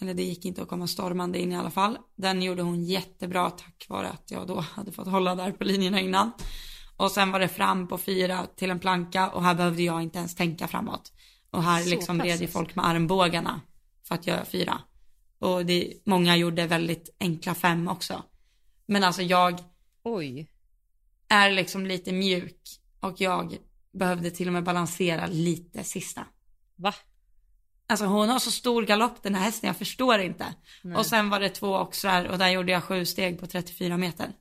eller det gick inte att komma stormande in i alla fall. Den gjorde hon jättebra tack vare att jag då hade fått hålla där på linjerna innan. Och sen var det fram på fyra till en planka och här behövde jag inte ens tänka framåt. Och här Så liksom red ju folk med armbågarna för att göra fyra. Och det, många gjorde väldigt enkla fem också. Men alltså jag Oj. är liksom lite mjuk och jag behövde till och med balansera lite sista. Va? Alltså hon har så stor galopp den här hästen, jag förstår inte. Nej. Och sen var det två oxrar och där gjorde jag sju steg på 34 meter.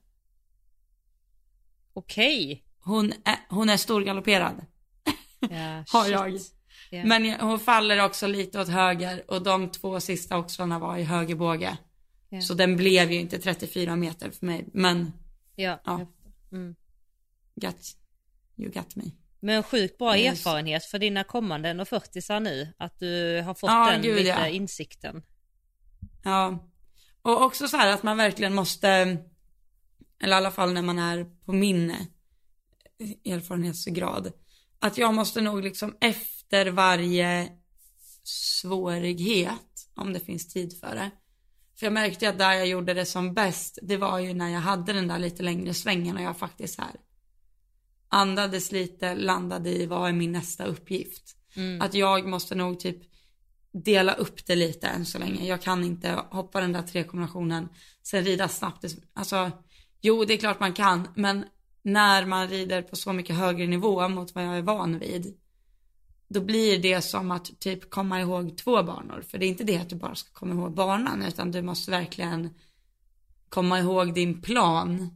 Okej. Hon är, hon är storgalopperad. Ja, Har shit. jag. Ja. Men hon faller också lite åt höger och de två sista oxrarna var i höger båge. Ja. Så den blev ju inte 34 meter för mig. Men Ja. Ja. Mm. got, you got me. Men sjukt bra Yes. erfarenhet för dina kommande 140 nu. Att du har fått Ja, den gud, lite ja. insikten. Ja. Och också så här att man verkligen måste, eller i alla fall när man är på min erfarenhetsgrad, att jag måste nog liksom efter varje svårighet, om det finns tid för det. För jag märkte att där jag gjorde det som bäst, det var ju när jag hade den där lite längre svängen och jag faktiskt här andades lite, landade i vad är min nästa uppgift. Mm. Att jag måste nog typ dela upp det lite än så länge. Jag kan inte hoppa den där tre kombinationen, sen rida snabbt. Alltså, jo det är klart man kan, men när man rider på så mycket högre nivå mot vad jag är van vid, då blir det som att typ komma ihåg två banor. För det är inte det att du bara ska komma ihåg banan, utan du måste verkligen komma ihåg din plan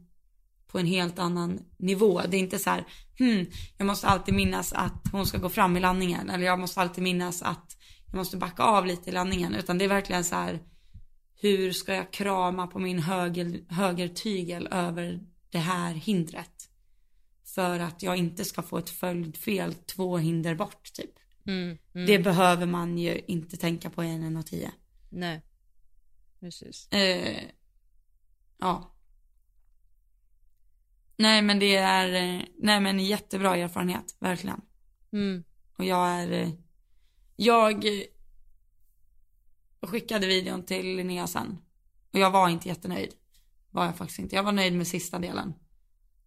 på en helt annan nivå. Det är inte så här, hmm, jag måste alltid minnas att hon ska gå fram i landningen. Eller jag måste alltid minnas att jag måste backa av lite i landningen. Utan det är verkligen så här, hur ska jag krama på min höger, högertygel över det här hindret? För att jag inte ska få ett följdfel två hinder bort typ. Mm. Mm. Det behöver man ju inte tänka på i en 10. Nej. Precis. Eh, ja. Nej men det är, eh, nej men jättebra erfarenhet, verkligen. Mm. Och jag är, eh, jag skickade videon till Linnea sen. Och jag var inte jättenöjd. Var jag faktiskt inte. Jag var nöjd med sista delen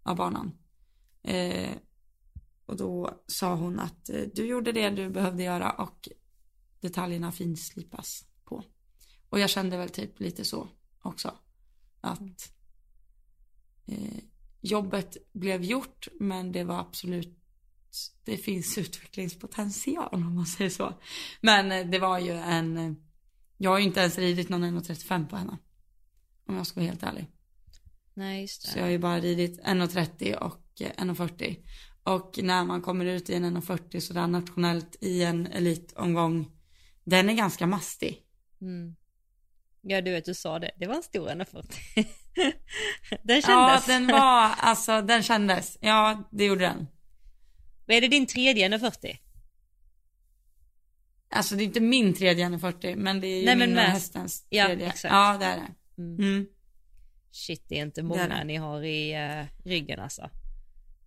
av banan. Eh, och då sa hon att eh, du gjorde det du behövde göra och detaljerna finslipas på. Och jag kände väl typ lite så också. Att eh, jobbet blev gjort men det var absolut det finns utvecklingspotential om man säger så. Men eh, det var ju en, eh, jag har ju inte ens ridit någon 1,35 på henne. Om jag ska vara helt ärlig. Nej, just Så det. jag har ju bara ridit 1,30 och 1,40. Och när man kommer ut i en 1,40 sådär nationellt i en elitomgång, den är ganska mastig. Mm. Ja, du vet, du sa det. Det var en stor 140. den Ja, kändes. den var, alltså den kändes. Ja, det gjorde den. Är det din tredje 140? Alltså det är inte min tredje 1,40 men det är ju Nej, min och hästens Ja, tredje. exakt. Ja, det är det. Mm. Mm. Shit, det är inte Det är många det. ni har i uh, ryggen alltså.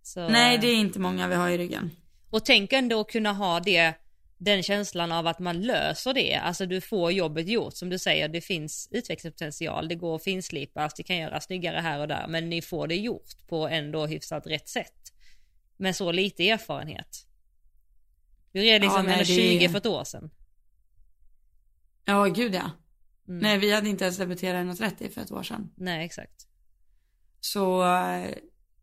Så, Nej, det är inte många vi har i ryggen. Och tänk ändå kunna ha det, den känslan av att man löser det. Alltså du får jobbet gjort. Som du säger, det finns utvecklingspotential. Det går att finslipas, det kan göras snyggare här och där. Men ni får det gjort på ändå hyfsat rätt sätt. Med så lite erfarenhet. Du red liksom Ja, nej, ja, det är- 20 för ett år sedan. Ja, gud ja. Mm. Nej, vi hade inte ens debuterat 1.30 för ett år sedan. Nej, exakt. Så, eh,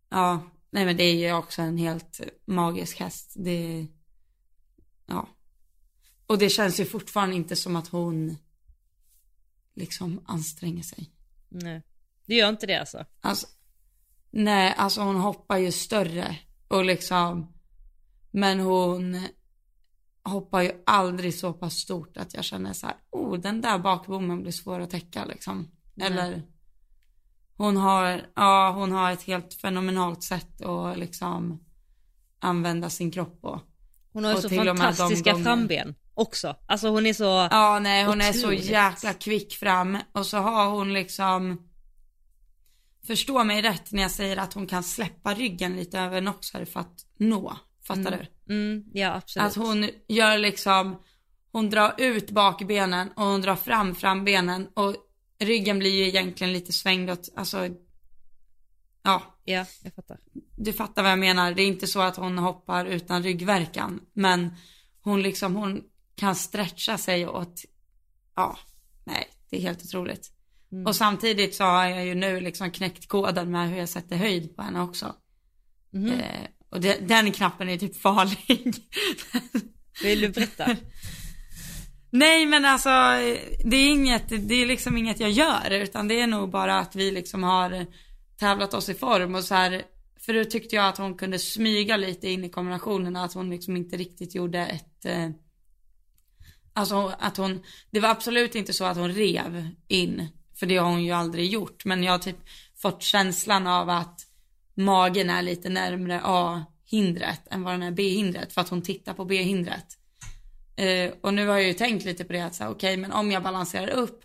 ja, nej men det är ju också en helt magisk häst. Det, ja. Och det känns ju fortfarande inte som att hon liksom anstränger sig. Nej. Det gör inte det alltså? Alltså, nej, alltså hon hoppar ju större och liksom, men hon hoppar ju aldrig så pass stort att jag känner så här, oh den där bakbommen blir svår att täcka liksom. Nej. Eller hon har, ja hon har ett helt fenomenalt sätt att liksom använda sin kropp på. Hon har ju så fantastiska framben också. Alltså hon är så... Ja nej hon är så Otroligt. jäkla kvick fram och så har hon liksom Förstå mig rätt när jag säger att hon kan släppa ryggen lite över Noxer för att nå. Fattar du? Mm, ja absolut. Att hon gör liksom Hon drar ut bakbenen och hon drar fram frambenen och ryggen blir ju egentligen lite svängd åt, alltså Ja, Ja, jag fattar. du fattar vad jag menar. Det är inte så att hon hoppar utan ryggverkan. Men hon liksom, hon kan stretcha sig åt, ja, nej, det är helt otroligt. Och samtidigt så har jag ju nu liksom knäckt koden med hur jag sätter höjd på henne också. Eh, och det, den knappen är typ farlig. Vill du berätta? Nej men alltså det är inget, det är liksom inget jag gör utan det är nog bara att vi liksom har tävlat oss i form och så här för då tyckte jag att hon kunde smyga lite in i kombinationerna att hon liksom inte riktigt gjorde ett eh, Alltså att hon, det var absolut inte så att hon rev in för det har hon ju aldrig gjort men jag har typ fått känslan av att magen är lite närmre A-hindret än vad den är B-hindret för att hon tittar på B-hindret. Eh, och nu har jag ju tänkt lite på det att säga okej men om jag balanserar upp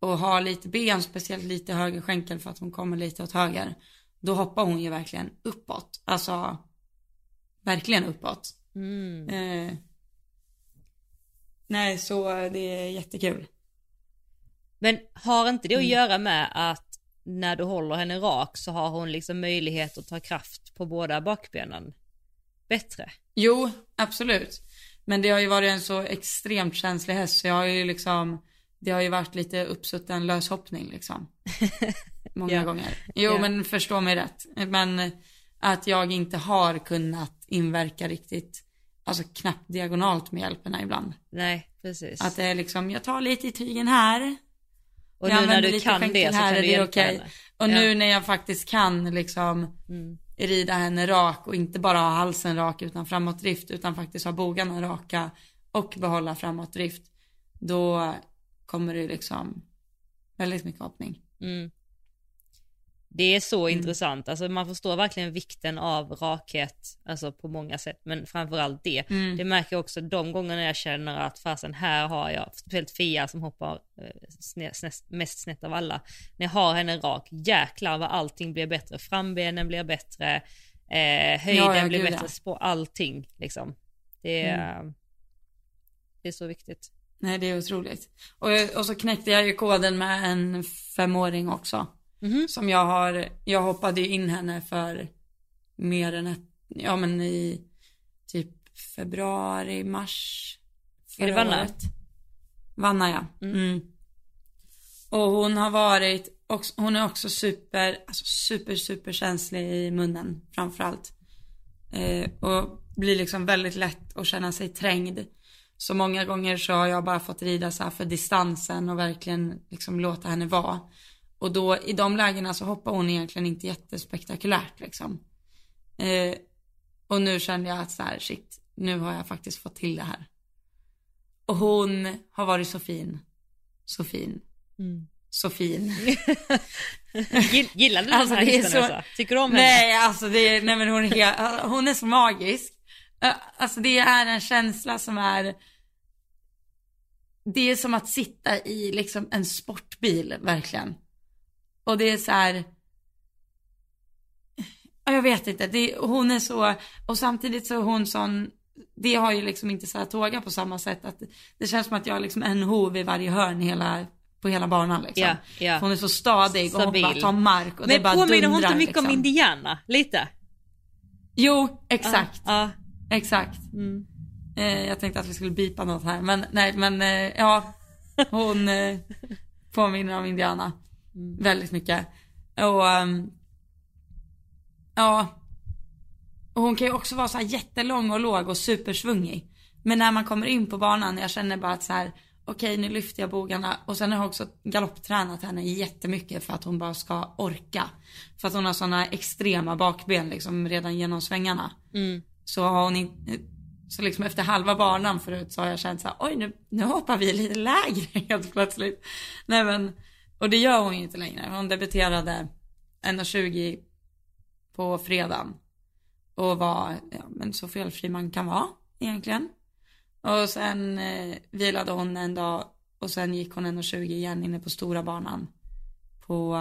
och har lite ben, speciellt lite höger skänkel för att hon kommer lite åt höger. Då hoppar hon ju verkligen uppåt. Alltså verkligen uppåt. Mm. Eh, nej så det är jättekul. Men har inte det att Mm. göra med att när du håller henne rak så har hon liksom möjlighet att ta kraft på båda bakbenen bättre? Jo, absolut. Men det har ju varit en så extremt känslig häst så jag har ju liksom det har ju varit lite uppsutten löshoppning liksom. Många Ja. gånger. Jo Ja. men förstå mig rätt. Men att jag inte har kunnat inverka riktigt, alltså knappt diagonalt med hjälperna ibland. Nej, precis. Att det är liksom, jag tar lite i tygen här. och jag nu när du kan det så här, kan du det hjälpa okej? henne. Och Ja. nu när jag faktiskt kan liksom Mm rida henne rak och inte bara ha halsen rak utan framåtdrift utan faktiskt ha bogarna raka och behålla framåtdrift. Då kommer det liksom väldigt mycket hoppning. Mm. Det är så intressant, alltså man förstår verkligen vikten av rakhet, alltså på många sätt, men framförallt det. Det märker jag också de gångerna jag känner att fasen här har jag, speciellt Fia som hoppar eh, mest snett av alla, när jag har henne rak, jäklar vad allting blir bättre, frambenen blir bättre, eh, höjden Ja, ja, blir gud, bättre, ja. på allting liksom. Det är, det är så viktigt. Nej det är otroligt. Och, och så knäckte jag ju koden med en femåring också. Mhm. Som jag har, jag hoppade ju in henne för mer än ett, ja men i typ februari, mars. Är det Vanna? året. Vanna ja. Mm. Och hon har varit, hon är också super, alltså super super känslig i munnen framförallt. Eh, och blir liksom väldigt lätt att känna sig trängd. Så många gånger så har jag bara fått rida så här för distansen och verkligen liksom låta henne vara. Och då i de lägena så hoppar hon egentligen inte jättespektakulärt liksom. Eh, och nu känner jag att så här, shit, nu har jag faktiskt fått till det här. Och hon har varit så fin. Så fin. Så fin. Gill- Gillar du Alltså, den här hästen så- Elsa? Tycker du om henne? Nej, alltså det är, nej men hon är helt, hon är så magisk. Eh, Alltså det är en känsla som är, det är som att sitta i liksom en sportbil, verkligen. Och det är så här, ja, jag vet inte, det, hon är så, och samtidigt så är hon sån, det har ju liksom inte Saratoga på samma sätt, att det känns som att jag har liksom en hov i varje hörn hela, på hela banan liksom. Ja, ja. Hon är så stadig och hon Stabil. bara tar mark och det Men bara påminner hon dundrar, inte mycket om liksom. Indiana? Lite? Jo, exakt. Ja. Exakt. Mm. Eh, jag tänkte att vi skulle bipa något här, men nej, men eh, ja, hon, eh, påminner om Indiana. Mm. Väldigt mycket. Och ehm, ja. Och hon kan ju också vara så här jättelång och låg och supersvungig. Men när man kommer in på banan, jag känner bara att så här, okej nu lyfter jag bogarna. Och sen har jag också galopptränat henne jättemycket för att hon bara ska orka. För att hon har sådana extrema bakben liksom redan genom svängarna. Mm. Så har hon inte, så liksom efter halva banan förut så har jag känt så här, oj nu, nu hoppar vi lite lägre helt plötsligt. Nej men, och det gör hon ju inte längre. Hon debuterade 1.20 på fredagen. Och var, ja men så felfri man kan vara egentligen. Och sen eh, vilade hon en dag och sen gick hon 1.20 igen inne på stora banan. På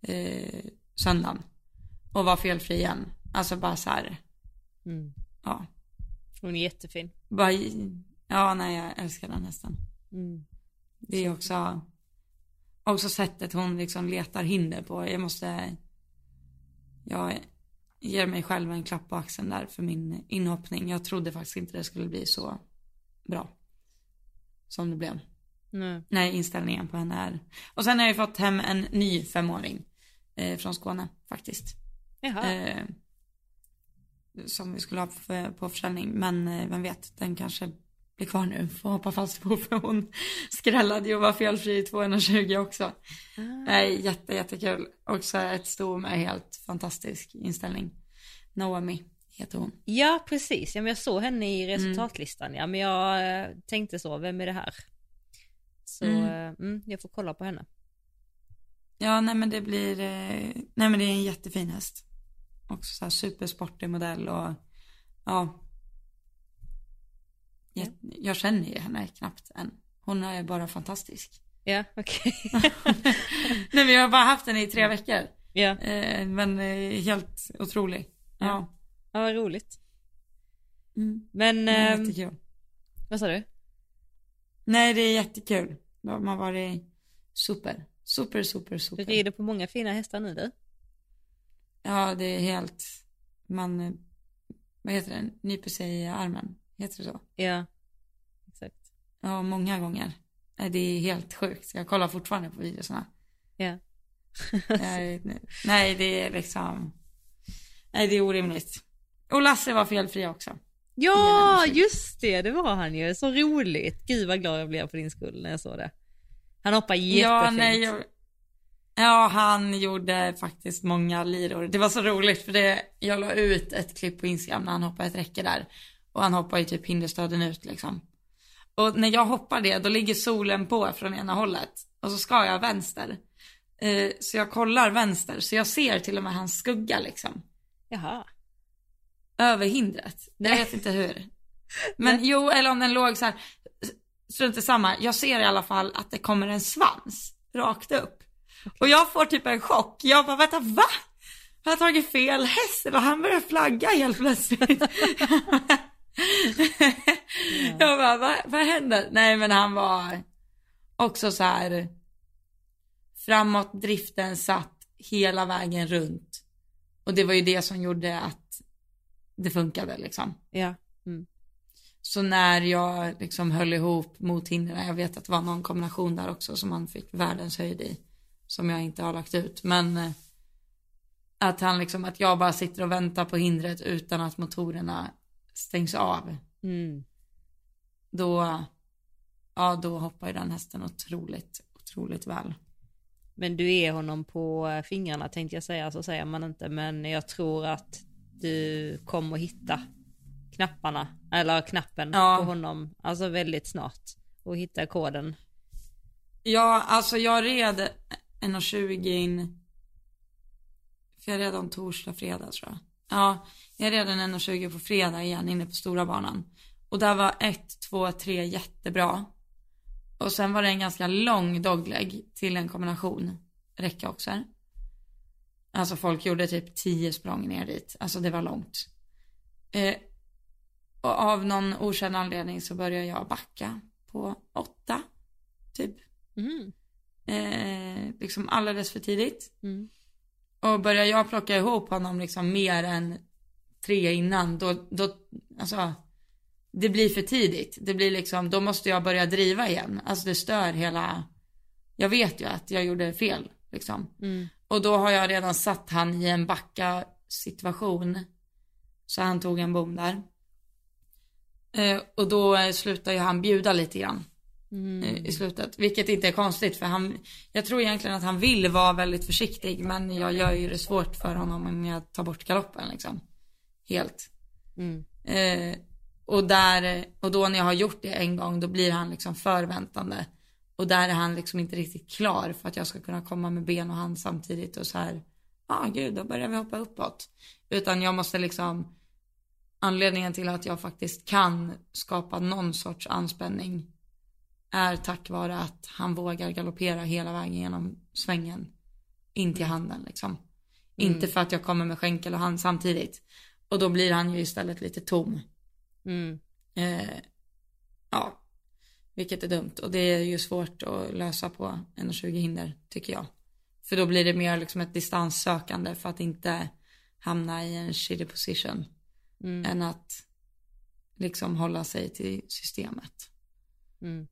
eh, söndagen. Och var felfri igen. Alltså bara så här, Mm. ja. Hon är jättefin. Bara, ja nej jag älskar den hästen. Mm. Det är också, också sättet hon liksom letar hinder på. Jag måste, jag ger mig själv en klapp på axeln där för min inhoppning. Jag trodde faktiskt inte det skulle bli så bra. Som det blev. Nej. Nej, inställningen på henne är. Och sen har jag fått hem en ny femåring. Eh, från Skåne faktiskt. Jaha. Eh, som vi skulle ha på försäljning. Men eh, vem vet, den kanske blir kvar nu. Får hoppa fast på för hon skrällade ju och var felfri i 220 också. Ah. Nej, jätte, jättekul. Också ett sto med helt fantastisk inställning. Naomi heter hon. Ja, precis. Ja, men jag såg henne Mm. i resultatlistan. Ja, men jag eh, tänkte så, vem är det här? Så Mm. mm. Mm, jag får kolla på henne. Ja, nej men det blir, eh, nej men det är en jättefin häst. Också så här supersportig modell och ja. Jag, jag känner ju henne knappt än. Hon är bara fantastisk. Ja, okej. nej men jag har bara haft henne i tre veckor. ja. Eh, men eh, helt otrolig. Ja. ja, vad roligt. Mm. Men, Det är ehm, jättekul. vad sa du? Nej det är jättekul. De har varit super. Super, super, Du super. rider på många fina hästar nu du. Ja det är helt, man, vad heter det, nyper sig i armen. Heter det så? Ja, exakt. Ja, många gånger. Det är helt sjukt. Jag kollar fortfarande på videorna. Ja. Nej, nej, det är liksom... Nej, det är orimligt. Och Lasse var felfri också. Ja, just det, det var han ju. Så roligt. Gud vad glad jag blev för din skull när jag såg det. Han hoppar jättefint. Ja, nej, jag... Ja, han gjorde faktiskt många liror. Det var så roligt för det, jag la ut ett klipp på Instagram när han hoppade ett räcke där. Och han hoppar ju typ hinderstöden ut liksom. Och när jag hoppar det, då ligger solen på från ena hållet. Och så ska jag vänster. Eh, så jag kollar vänster, så jag ser till och med hans skugga liksom. Jaha. Över hindret. Jag vet inte hur. Men jo, eller om den låg så här. Strunt i samma. Jag ser i alla fall att det kommer en svans rakt upp. Och jag får typ en chock. Jag bara, vänta, va? Har jag tagit fel häst? Och han börjar flagga helt plötsligt. jag bara, vad, vad händer? Nej men han var också så här. Framåt driften satt hela vägen runt. Och det var ju det som gjorde att det funkade liksom. Ja. Mm. Så när jag liksom höll ihop mot hindren, jag vet att det var någon kombination där också som han fick världens höjd i. Som jag inte har lagt ut. Men eh, att han liksom, att jag bara sitter och väntar på hindret utan att motorerna stängs av. Mm. Då, ja då hoppar ju den hästen otroligt, otroligt väl. Men du är honom på fingrarna tänkte jag säga, så säger man inte. Men jag tror att du kommer hitta knapparna, eller knappen Ja. på honom, alltså väldigt snart. Och hitta koden. Ja, alltså jag red 1.20 in. För jag red om torsdag, fredag tror jag. Ja, jag red en 1.20 på fredag igen inne på stora banan. Och där var 1, 2, 3 jättebra. Och sen var det en ganska lång dogleg till en kombination räcka också. Alltså folk gjorde typ 10 språng ner dit. Alltså det var långt. Eh, och av någon okänd anledning så började jag backa på 8. Typ. Mm. Eh, liksom alldeles för tidigt. Mm. Och börjar jag plocka ihop honom liksom mer än tre innan, då, då, alltså, det blir för tidigt. Det blir liksom, då måste jag börja driva igen. Alltså det stör hela, jag vet ju att jag gjorde fel liksom. Mm. Och då har jag redan satt han i en backa situation. Så han tog en bom där. Eh, och då eh, slutar ju han bjuda lite grann. Mm. eh, I slutet. Vilket inte är konstigt för han, jag tror egentligen att han vill vara väldigt försiktig. Men jag gör ju det svårt för honom om jag tar bort galoppen liksom. Helt. Mm. Eh, och där, och då när jag har gjort det en gång då blir han liksom förväntande. Och där är han liksom inte riktigt klar för att jag ska kunna komma med ben och hand samtidigt och så här. Ja ah, gud då börjar vi hoppa uppåt. Utan jag måste liksom, anledningen till att jag faktiskt kan skapa någon sorts anspänning är tack vare att han vågar galoppera hela vägen genom svängen in till handen liksom. Inte för att jag kommer med skänkel och hand samtidigt. Och då blir han ju istället lite tom. Mm. Eh, ja, vilket är dumt. Och det är ju svårt att lösa på 1,20 hinder tycker jag. För då blir det mer liksom ett distanssökande för att inte hamna i en shitty position. Mm. Än att liksom hålla sig till systemet. Mm.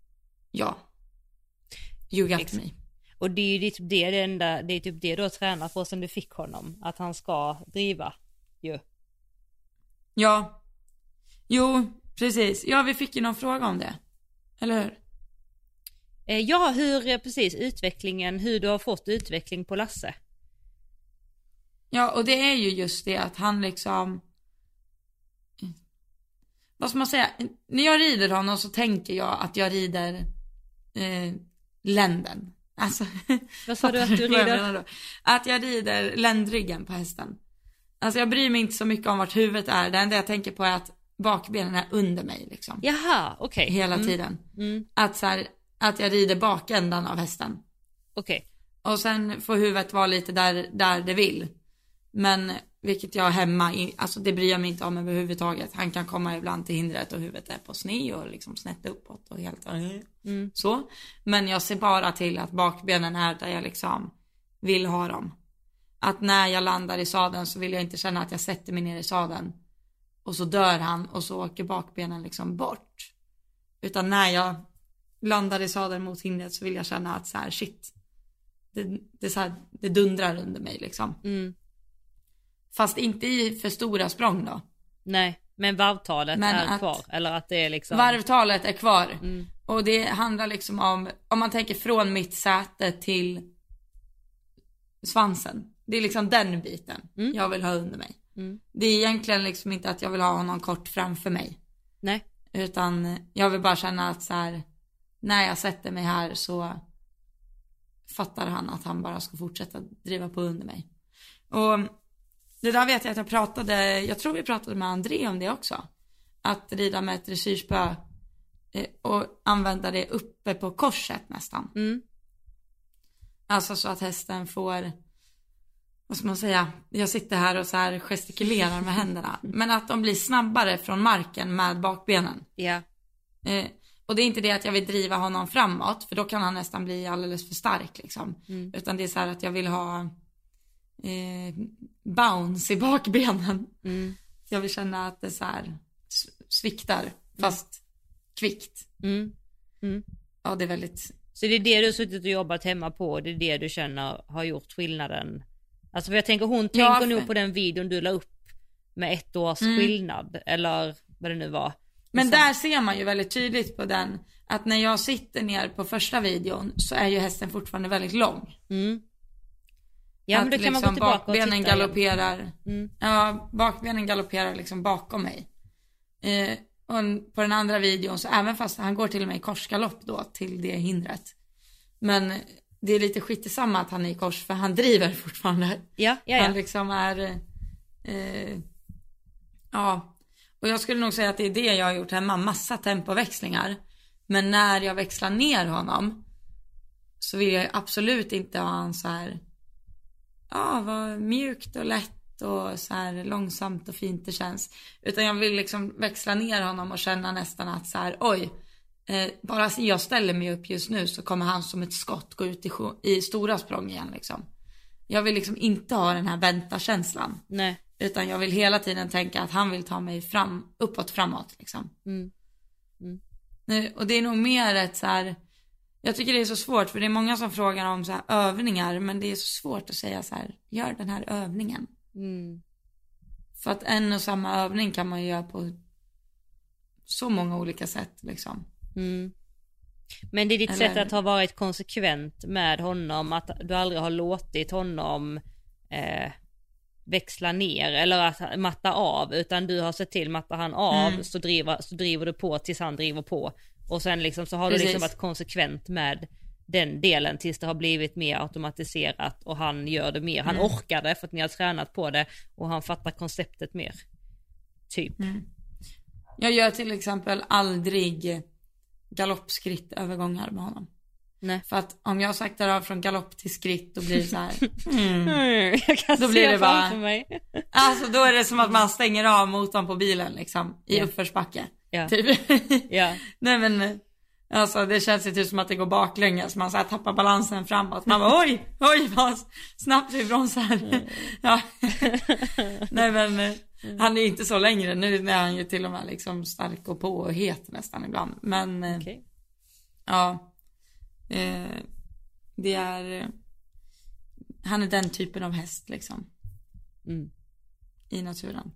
Ja. You got Ex- me. Och det är ju typ det, det, enda, det är typ det du har tränat på sen du fick honom. Att han ska driva ju. Ja. Jo, precis. Ja, vi fick ju någon fråga om det. Eller hur? Eh, ja, hur, eh, precis, utvecklingen, hur du har fått utveckling på Lasse. Ja, och det är ju just det att han liksom... Vad ska man säga? När jag rider honom så tänker jag att jag rider eh, länden. Alltså, Vad sa du att du rider? Att jag rider ländryggen på hästen. Alltså jag bryr mig inte så mycket om vart huvudet är. Det enda jag tänker på är att bakbenen är under mig liksom. Jaha, okej. Hela Mm, tiden. Mm, Att så här, att jag rider bakändan av hästen. okej. Och sen får huvudet vara lite där, där det vill. Men vilket jag hemma, alltså det bryr jag mig inte om överhuvudtaget. Han kan komma ibland till hindret och huvudet är på sne och liksom snett uppåt och helt Mm. så. Men jag ser bara till att bakbenen är där jag liksom vill ha dem. Att när jag landar i sadeln så vill jag inte känna att jag sätter mig ner i sadeln. Och så dör han och så åker bakbenen liksom bort. Utan när jag landar i sadeln mot hindret så vill jag känna att så här shit. Det, det, så här, det dundrar under mig liksom. Mm. Fast inte i för stora språng då. Nej, men varvtalet Men är att- kvar. Eller att det är liksom... Varvtalet är kvar. Mm. Och det handlar liksom om, om man tänker från mitt säte till svansen. Det är liksom den biten Mm. jag vill ha under mig. Mm. Det är egentligen liksom inte att jag vill ha honom kort framför mig. Nej. Utan jag vill bara känna att så här, när jag sätter mig här så fattar han att han bara ska fortsätta driva på under mig. Och det där vet jag att jag pratade, jag tror vi pratade med André om det också. Att rida med ett dressyrspö eh, och använda det uppe på korset nästan. Mm. Alltså så att hästen får, vad ska man säga, jag sitter här och så här gestikulerar med händerna. Men att de blir snabbare från marken med bakbenen. Ja. Eh, och det är inte det att jag vill driva honom framåt, för då kan han nästan bli alldeles för stark liksom. Mm. Utan det är så här att jag vill ha eh, bounce i bakbenen. Mm. Jag vill känna att det så här sviktar, fast kvickt. Mm. Ja, det är väldigt, Så det är det du har suttit och jobbat hemma på och det är det du känner har gjort skillnaden? Alltså för jag tänker hon Ja, tänker för- nog på den videon du la upp med ett års Mm. skillnad eller vad det nu var. Men Så- där ser man ju väldigt tydligt på den, att när jag sitter ner på första videon så är ju hästen fortfarande väldigt lång. Mm. Ja men då kan man gå liksom tillbaka och titta galopperar, Mm. ja bakbenen galopperar liksom bakom mig. Eh, och på den andra videon så även fast han går till och med i korsgalopp då till det hindret. Men det är lite skit samma att han är i kors för han driver fortfarande. Ja, ja, Han ja. liksom är, eh, ja. Och jag skulle nog säga att det är det jag har gjort hemma, massa tempoväxlingar. Men när jag växlar ner honom så vill jag absolut inte ha han så här, ja vad mjukt och lätt och så här långsamt och fint det känns. Utan jag vill liksom växla ner honom och känna nästan att så här, oj, eh, bara jag ställer mig upp just nu så kommer han som ett skott gå ut i, i stora språng igen liksom. Jag vill liksom inte ha den här vänta-känslan. Nej. Utan jag vill hela tiden tänka att han vill ta mig fram, uppåt framåt liksom. Mm. Eh, Och det är nog mer ett så här, Jag tycker det är så svårt för det är många som frågar om så här övningar men det är så svårt att säga så här, gör den här övningen. Mm. För att en och samma övning kan man ju göra på så många olika sätt liksom. Mm. Men det är ditt Eller- sätt att ha varit konsekvent med honom, att du aldrig har låtit honom eh, växla ner eller att matta av, utan du har sett till, mattar han av Mm. så, driver, så driver du på tills han driver på. Och sen liksom så har du Precis. liksom varit konsekvent med den delen tills det har blivit mer automatiserat och han gör det mer. Han Mm. orkar det för att ni har tränat på det och han fattar konceptet mer. Typ. Jag gör till exempel aldrig galoppskrittövergångar med honom. Nej. För att om jag saktar av från galopp till skritt då blir det så här. Mm. Mm, jag kan Då se blir det bara- mig. Alltså då är det som att man stänger av motorn på bilen liksom i Ja. uppförsbacke. Ja. Typ. Ja. Nej men alltså det känns ju typ som att det går baklänges. Man så här tappar balansen framåt. Man bara oj, oj vad snabbt vi bromsar. ja. Nej men eh, han är inte så längre. Nu är han ju till och med liksom stark och på och het nästan ibland. Men eh, Okej. ja. Eh, det är, han är den typen av häst liksom. Mm. I naturen.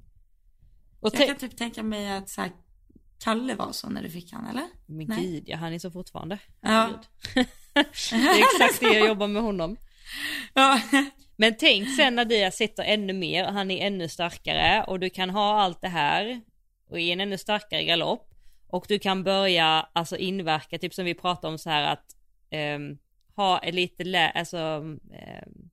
Och Jag kan typ tänka mig att så här, Kalle var så när du fick han eller? Men Nej. gud, ja, han är så fortfarande. Ja. Det är exakt det jag jobbar med honom. Ja. Men tänk sen när du sitter ännu mer, han är ännu starkare och du kan ha allt det här och i en ännu starkare galopp och du kan börja alltså inverka, typ som vi pratade om så här att ehm, ha lite lä- alltså, ehm,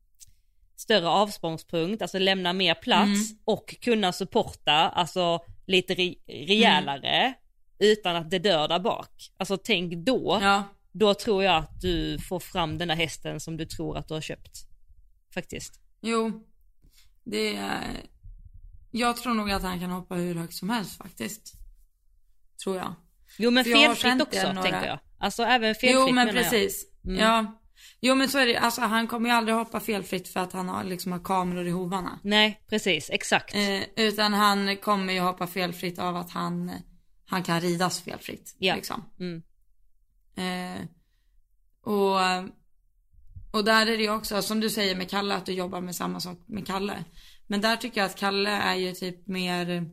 större avsprångspunkt, alltså lämna mer plats och kunna supporta, alltså lite re- rejälare utan att det dör där bak. Alltså tänk då, ja. då tror jag att du får fram den här hästen som du tror att du har köpt. Faktiskt. Jo. Det är... Jag tror nog att han kan hoppa hur högt som helst faktiskt. Tror jag. Jo men felfritt också några- tänker jag. Alltså även felfritt Jo men precis. Mm. Ja. Jo men så är det Alltså han kommer ju aldrig hoppa felfritt för att han har liksom har kameror i hovarna. Nej precis, exakt. Eh, utan han kommer ju hoppa felfritt av att han, han kan ridas felfritt. Ja. Liksom. Mm. Eh, och, och där är det också, som du säger med Kalle, att du jobbar med samma sak med Kalle. Men där tycker jag att Kalle är ju typ mer,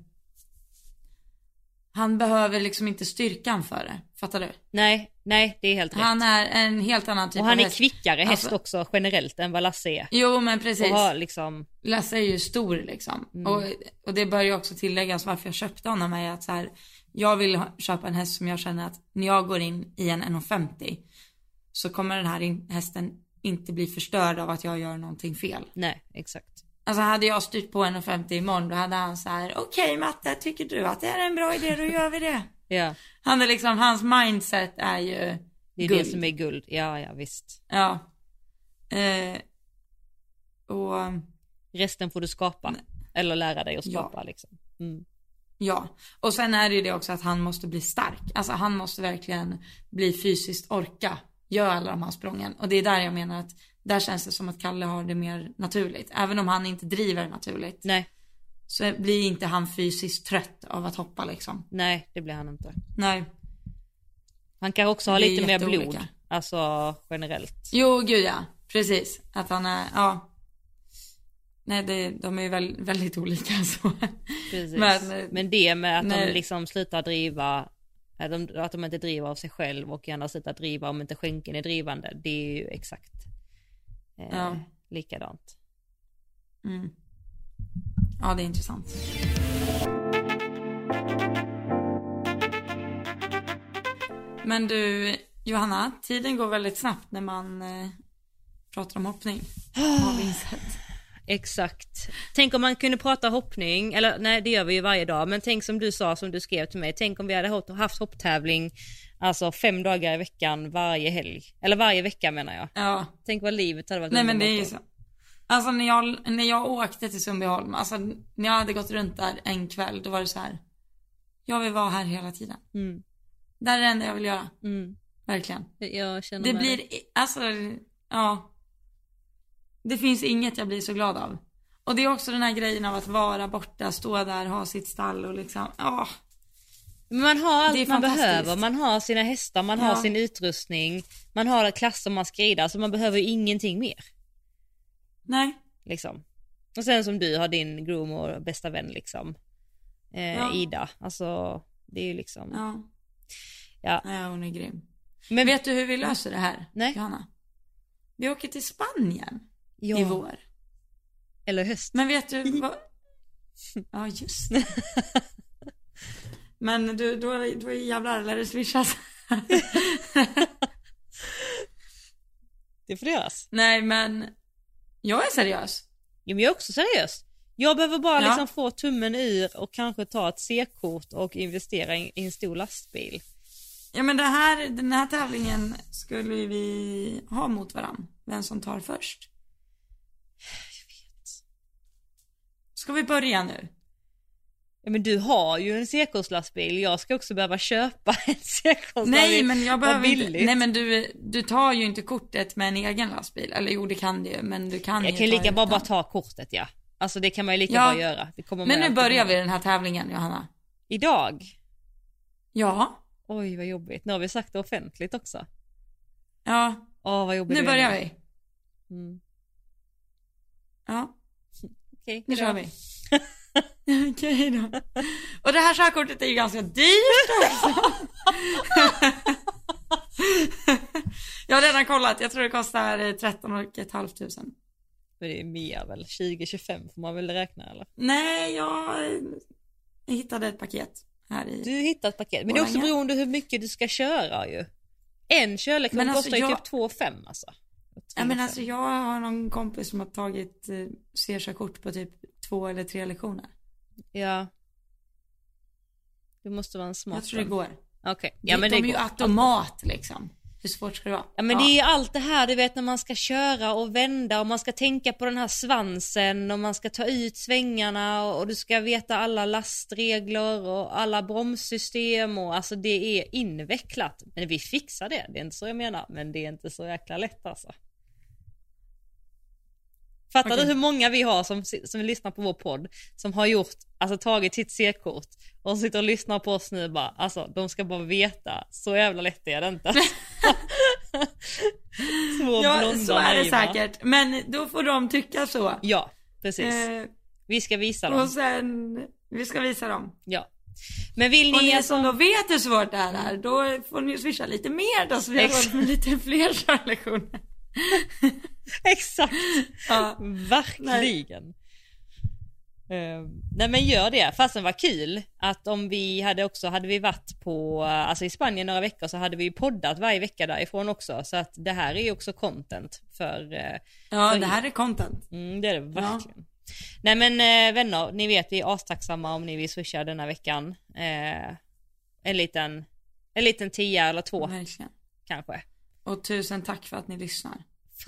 han behöver liksom inte styrkan för det. Fattar du? Nej, nej det är helt rätt. Han är en helt annan typ och han av är häst. kvickare häst Alltså- också generellt än vad Lasse är. Jo men precis. Och har liksom, Lasse är ju stor liksom. Mm. Och, och det bör ju också tilläggas varför jag köpte honom är att så här, jag vill ha, köpa en häst som jag känner att när jag går in i en 1,50 så kommer den här in, hästen inte bli förstörd av att jag gör någonting fel. nej exakt. Alltså hade jag styrt på 1,50 imorgon då hade han så här, okej Matte, tycker du att det är en bra idé, då gör vi det. Ja, Han är liksom, hans mindset är ju det är guld. det som är guld. Ja, ja visst. Ja. Eh, och Resten får du skapa. Eller lära dig att Ja. skapa liksom. Mm. Ja, och sen är det ju det också att han måste bli stark. Alltså han måste verkligen bli fysiskt orka göra alla de här sprången. Och det är där jag menar att där känns det som att Kalle har det mer naturligt. Även om han inte driver naturligt Nej, så blir inte han fysiskt trött av att hoppa liksom. nej det blir han inte. Nej. Han kan också ha lite mer blod. Alltså generellt. Jo, gud ja. Precis. Att han är, ja. Nej, det, de är ju väl, väldigt olika så. Precis. Men, Men, det med att nej. de liksom slutar driva, att de, att de inte driver av sig själv och gärna slutar driva om inte skänken är drivande. Det är ju exakt eh, Ja. likadant. Mm. Ja, det är intressant. Men du, Johanna, tiden går väldigt snabbt när man eh, pratar om hoppning. Har vi insett. Exakt. Tänk om man kunde prata hoppning, eller nej det gör vi ju varje dag, men tänk som du sa, som du skrev till mig, tänk om vi hade haft- hopptävling, alltså fem dagar i veckan varje helg. Eller varje vecka menar jag. Ja, Tänk vad livet hade varit nej men det är ju så. Alltså när jag, när jag åkte till Sundbyholm, alltså när jag hade gått runt där en kväll, då var det så här. Jag vill vara här hela tiden. Mm, Det här är det enda jag vill göra. mm. Verkligen. Jag känner Det blir, dig. alltså, ja. Det finns inget jag blir så glad av. Och det är också den här grejen av att vara borta, stå där, ha sitt stall och liksom, ja. Man har allt man behöver. Man har sina hästar, man har Ja. sin utrustning, man har klasser man ska rida, så man behöver ju ingenting mer. Nej. Liksom. Och sen som du har din groom och bästa vän liksom. Eh, Ja. Ida. Alltså det är ju liksom. Ja. Ja. ja, hon är grym. Men Vet du hur vi löser det här? Nej. Johanna? Vi åker till Spanien ja, i vår. Eller höst. Men vet du vad? Ja, just det. Men du, då, då jävlar lär det swishas. Det får det göras. Nej, men jag är seriös. Jo men jag är också seriös. Jag behöver bara Ja. liksom få tummen ur och kanske ta ett C-kort och investera i, en stor lastbil. Ja, men det här, den här tävlingen skulle vi ha mot varann. Vem som tar först. Ska vi börja nu? Ja men du har ju en C-kortslastbil, jag ska också behöva köpa en C-kortslastbil. Nej, men jag behöver inte. Nej, men du, du tar ju inte kortet med en egen lastbil. Eller jo, det kan du ju, men du kan Jag ju kan ta lika bara, utan. bara ta kortet ja. Alltså det kan man ju lika Ja. bra göra. Det kommer Men nu börjar vi den här tävlingen, Johanna. Idag? Ja. Oj vad jobbigt, nu har vi sagt det offentligt också. Ja, Åh vad jobbigt nu börjar vi. Mm. Ja, Okej, nu hejdå. kör vi. Okej då. Och det här körkortet är ju ganska dyrt också. jag har redan kollat, jag tror det kostar eh, 13 och ett halvt tusen. Men det är mer väl, 20-25 får man väl räkna eller? Nej, jag eh, hittade ett paket här i. Du hittar ett paket, men det är också beroende hur mycket du ska köra ju. En körlektion alltså, kostar ju jag- typ 2 5 alltså. Ja men 3 alltså jag har någon kompis som har tagit eh, C-körkort på typ två eller tre lektioner. Ja. Det måste vara en smart Jag tror det går. Okej, Ja, ja men de det är ju går. automat liksom. Hur svårt ska det vara? Ja men det är ju allt det här du vet när man ska köra och vända och man ska tänka på den här svansen och man ska ta ut svängarna och, och du ska veta alla lastregler och alla bromssystem och alltså det är invecklat. Men vi fixar det, det är inte så jag menar men det är inte så jäkla lätt alltså. Fattar Okej. du hur många vi har som, som lyssnar på vår podd som har gjort, alltså tagit sitt C-kort och sitter och lyssnar på oss nu och bara, alltså de ska bara veta, så jävla lätt är det inte. Två Ja, så är det naiva. säkert. Men då får de tycka så. Ja, precis. Eh, Vi ska visa och dem. sen, vi ska visa dem. Ja. Men vill Och ni ni alltså... som då vet hur svårt det här är, då får ni swisha lite mer då så vi har råd med lite fler körlektioner. Exakt, Ja. verkligen. Nej. nej men gör det, fastän var kul att om vi hade också, hade vi varit på, alltså i Spanien några veckor så hade vi poddat varje vecka därifrån också så att det här är ju också content för, eh, Ja, För- det här är content. mm, det är det verkligen. Nej men eh, vänner, ni vet vi är astacksamma om ni vill swisha denna veckan. Eh, en liten, en liten tia eller två Verkligen. kanske. Och tusen tack för att ni lyssnar.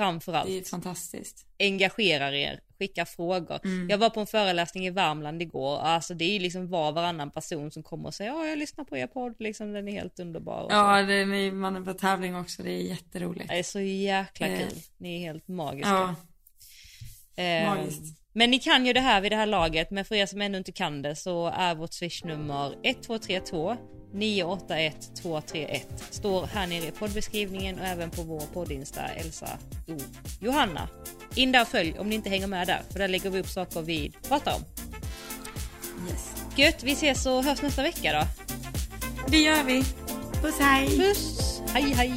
Framförallt. Det är fantastiskt. engagerar er, skicka frågor. Mm. Jag var på en föreläsning i Värmland igår, alltså det är liksom var varannan person som kommer och säger ja jag lyssnar på er podd, liksom den är helt underbar. Ja, det är, ni- man är på tävling också, det är jätteroligt. Det är så jäkla Eh. kul, ni är helt magiska. Ja, Eh, magiskt. Men ni kan ju det här vid det här laget, men för er som ännu inte kan det så är vårt swishnummer 1232 981 231. Står här nere i poddbeskrivningen och även på vår poddinsta Elsa O. Johanna. In där och följ om ni inte hänger med där, för där lägger vi upp saker vi pratar om. yes. Gött, vi ses och hörs nästa vecka då. Det gör vi. Puss hej. Puss! Hej hej!